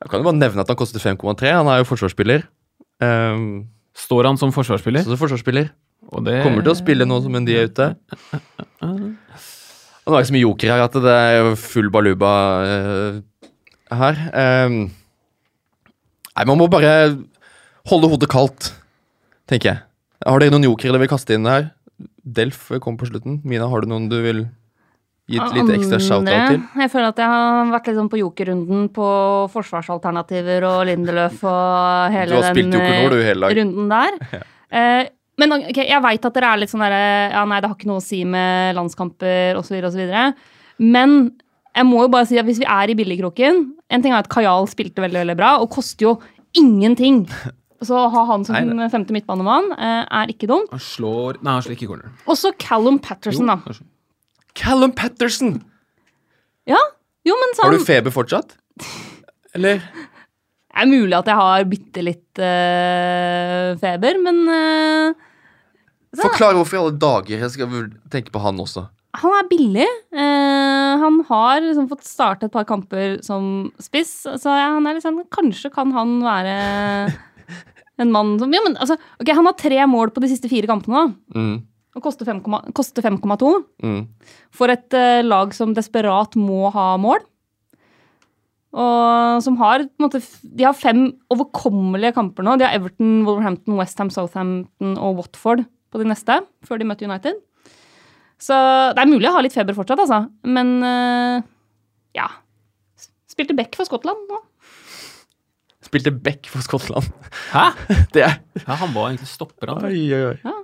A: Jeg kan jo bare nevne at han koster 5,3. Han er jo forsvarsspiller. Um,
B: Står han som forsvarsspiller?
A: Som forsvarsspiller.
B: Og det
A: Kommer til å spille nå som en de er ute. Og nå er det så mye joker her at det er full baluba uh, her. Um, nei, man må bare holde hodet kaldt, tenker jeg. Har dere noen jokere dere vil kaste inn her? Delf kom på slutten. Mina, har du noen du vil gi litt ekstra shout-out til?
C: Jeg føler at jeg har vært litt sånn på jokerrunden på forsvarsalternativer og Lindeløf og hele den
A: dag.
C: runden der. Eh, men okay, jeg veit at dere er litt sånn derre Ja, nei, det har ikke noe å si med landskamper osv. osv. Men jeg må jo bare si at hvis vi er i billigkroken En ting er at Kajal spilte veldig veldig bra og koster jo ingenting. Så å ha han som
A: Nei,
C: femte midtbanemann eh, er ikke dumt.
B: Han slår Nei, han slår ikke corner.
C: Også Callum Patterson, da.
B: kanskje.
A: Callum Patterson!
C: Ja, jo, men sånn
A: Har
C: sånn
A: du feber fortsatt? Eller?
C: Det er mulig at jeg har bitte litt uh, feber, men så-
A: Forklar hvorfor i alle dager jeg skal tenke på han også.
C: han er billig. Eh, han har liksom fått starte et par kamper som spiss, så ja, han er liksom, kanskje kan han være en mann som ja, men, altså, okay, Han har tre mål på de siste fire kampene, da.
A: Mm,
C: Og koster 5,2.
A: mm.
C: for et eh, lag som desperat må ha mål. Og som har måte, De har fem overkommelige kamper nå. De har Everton, Wolverhampton, Westham, Southampton og Watford på de neste, før de møtte United. Så det er mulig å ha litt feber fortsatt, altså. Men uh, ja. Spilte back for Skottland nå.
A: Spilte back for Skottland.
B: Hæ?
A: Det er
B: Ja, han var egentlig stopper, han.
A: Oi, oi, oi.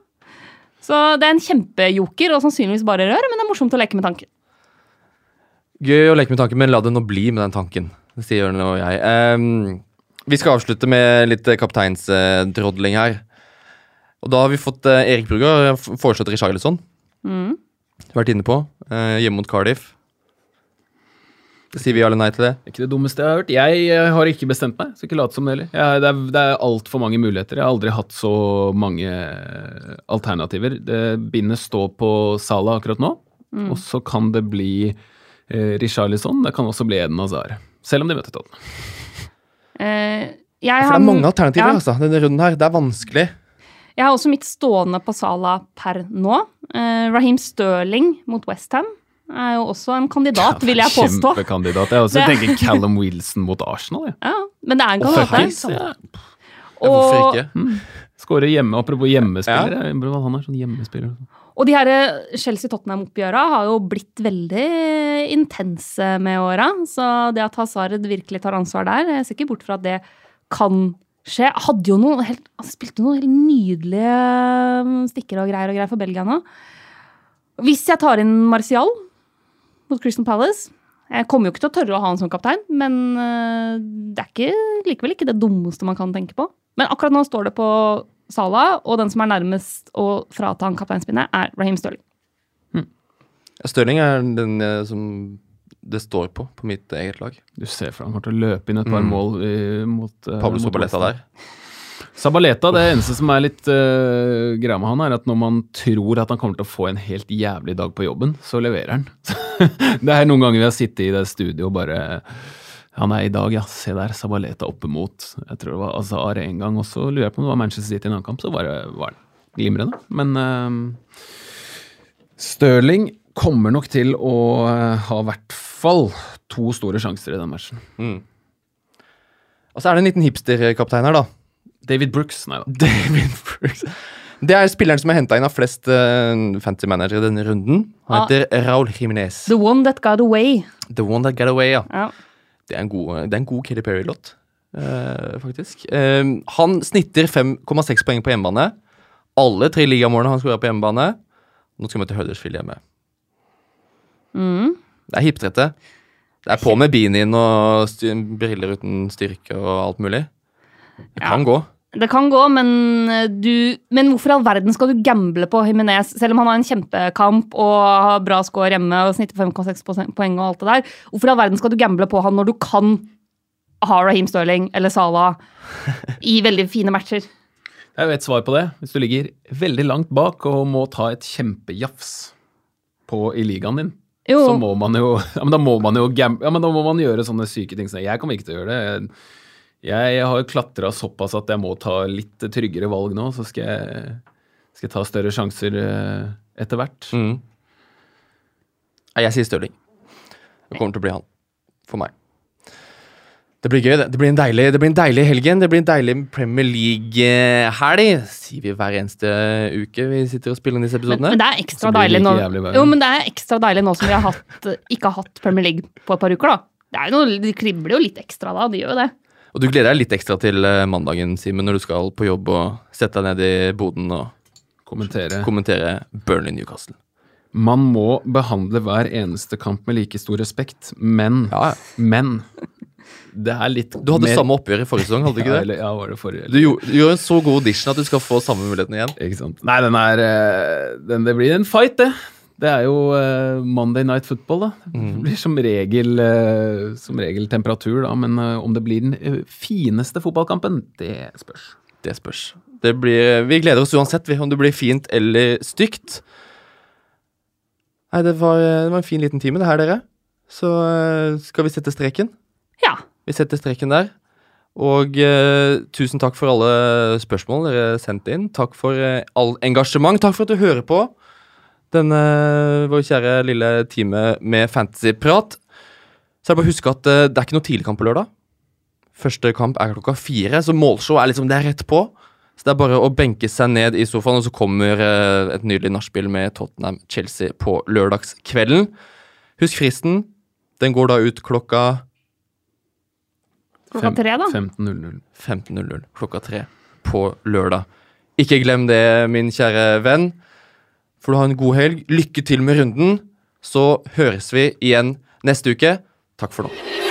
C: Så det er en kjempejoker og sannsynligvis bare rør, men det er morsomt å leke med tanken.
A: Gøy å leke med tanken, men la det nå bli med den tanken. Sier Jørn og jeg. Um, vi skal avslutte med litt kapteinsdrodling her. Og da har vi fått eh, Erik Brugger f- foreslått Richarlison.
C: Mm.
A: vært inne på. Eh, hjemme mot Cardiff. Sier vi alle nei til det?
B: Det ikke det dummeste jeg har hørt. Jeg, jeg har ikke bestemt meg. Skal ikke late som det heller. Jeg- Det er, det er altfor mange muligheter. Jeg har aldri hatt så mange eh, alternativer. Det bindet står på Sala akkurat nå, og så kan det bli eh, Richarlison. Det kan også bli Eden Hazar. Selv om de møter Tottenham.
C: Eh, jeg,
A: For det er mange alternativer,
C: ja,
A: altså. Denne runden her. Det er vanskelig.
C: Jeg har også mitt stående på Sala per nå. Eh, Raheem Sterling mot Westham er jo også en kandidat, vil jeg påstå.
B: Kjempekandidat. Jeg også
C: Det-
B: tenker Callum Wilson mot Arsenal. Ja.
C: Ja, men det er en kandidat. Oh,
A: ja. Ja, Hvorfor ikke?
B: Mm. Skåre hjemme. Apropos hjemmespillere. tror Han er sånn hjemmespiller.
C: og de her eh, Chelsea-Tottenham-oppgjøra har jo blitt veldig intense med åra. Så det at Hazard virkelig tar ansvar der, jeg ser ikke bort fra at det kan skje. Hadde jo noen helt, altså spilte noen helt nydelige mm, stikker og greier og greier for Belgia nå. Hvis jeg tar inn Martial mot Christian Palace Jeg kommer jo ikke til å tørre å ha han som kaptein, men eh, det er ikke, likevel ikke det dummeste man kan tenke på. Men akkurat nå står det på Salah, og den som er nærmest å frata han kapteinspinnet, er Raheem Sterling.
A: Stirling er den eh, som det står på, på mitt eget lag.
B: Du ser for deg han kommer til å løpe inn et par
A: Mm.
B: mål i, mot eh,
A: Pablo Sobaleta der.
B: Sabaleta, det eneste som er litt uh, greia med han, er at når man tror at han kommer til å få en helt jævlig dag på jobben, så leverer han. det er noen ganger vi har sittet i det studioet og bare Han er i dag, ja. Se der, Sabaleta oppe mot Jeg tror det var Azar en gang, og så lurer jeg på om det var Manchester City i en annen kamp, så var det var glimrende. Men uh, Stirling kommer nok til å eh, ha i hvert fall to store sjanser i den matchen.
A: Mm. Og så er det en liten hipsterkaptein her, da.
B: David Brooks, nei da.
A: David Brooks. Det er spilleren som er henta inn av flest uh, fancy managere denne runden. Han
C: Ah.
A: heter Jiminez. Jiménez.
C: The one that got away.
A: The One That Got Away, ja.
C: Ja.
A: Det er en god, det er en god Katy Perry-låt, uh, faktisk. Uh, han snitter 5,6 poeng på hjemmebane. Alle tre ligamålene han skåra på hjemmebane. Nå skal vi møte Huddersfield hjemme.
C: Mm.
A: Det er hipstrette. Det er på med beanien og styr, briller uten styrke og alt mulig. Det
C: Ja.
A: kan gå.
C: Det kan gå, men eh, du Men hvorfor i all verden skal du gamble på Jimenez, selv om han har en kjempekamp og har bra score hjemme og snitter 5,6 posen- poeng og alt det der? Hvorfor i all verden skal du gamble på han når du kan ha Raheem Sterling eller Salah i veldig fine matcher?
B: Det er jo ett svar på det. Hvis du ligger veldig langt bak og må ta et kjempejafs på i ligaen din,
C: Jo,
B: så må man jo Ja, men da må man jo gam ja, men da må man gjøre sånne syke ting. Jeg kommer ikke til å gjøre det. Jeg, jeg har jo klatra såpass at jeg må ta litt tryggere valg nå, så skal jeg, skal jeg ta større sjanser eh, etter hvert.
A: Mm. Jeg sier Stirling. Det kommer til å bli han. For meg. Det blir gøy, det. Det blir en deilig, det blir en deilig helgen. Det blir en deilig Premier League-helg. Sier vi hver eneste uke vi sitter og spiller inn disse episodene.
C: men det er ekstra
B: det
C: deilig nå. Jo, men det er ekstra deilig nå som vi har hatt, ikke har hatt Premier League på et par uker, da. Det er noe, De kribler jo litt ekstra da, de gjør jo det.
A: Og du gleder deg litt ekstra til eh, mandagen, Simen, når du skal på jobb og sette deg ned i boden og
B: Kommentere.
A: kommentere Burnley Newcastle.
B: Man må behandle hver eneste kamp med like stor respekt, men
A: Ja, ja.
B: Men det er litt
A: Du hadde samme oppgjør i forrige sesong, hadde du ikke
B: ja,
A: det?
B: eller, ja, var det forrige?
A: Du gjorde, gjorde en så god audition at du skal få samme muligheten igjen.
B: Ikke sant. Nei, den er eh, den, Det blir en fight, det. Det er jo uh, Monday Night Football, da. Det
A: Mm.
B: blir som regel, uh, som regel temperatur, da. Men uh, om det blir den fineste fotballkampen, det spørs.
A: Det spørs. Det blir, vi gleder oss uansett, om det blir fint eller stygt. Nei, det var, det var en fin liten time, det her, dere. Så skal vi sette streken. Vi setter streken der. Og eh, tusen takk for alle spørsmål dere sendte inn. Takk for eh, all engasjement. Takk for at du hører på denne vår kjære lille time med fantasyprat. Så er det bare å huske at eh, det er ikke noe tidlig kamp på lørdag. Første kamp er klokka fire, så målshow er liksom det er rett på. Så det er bare å benke seg ned i sofaen, og så kommer eh, et nydelig nachspiel med Tottenham-Chelsea på lørdagskvelden. Husk fristen. Den går da ut klokka
C: Klokka tre, da.
B: 15.00.
A: 15.00 klokka tre på lørdag. Ikke glem det, min kjære venn. Får du ha en god helg. Lykke til med runden. Så høres vi igjen neste uke. Takk for nå.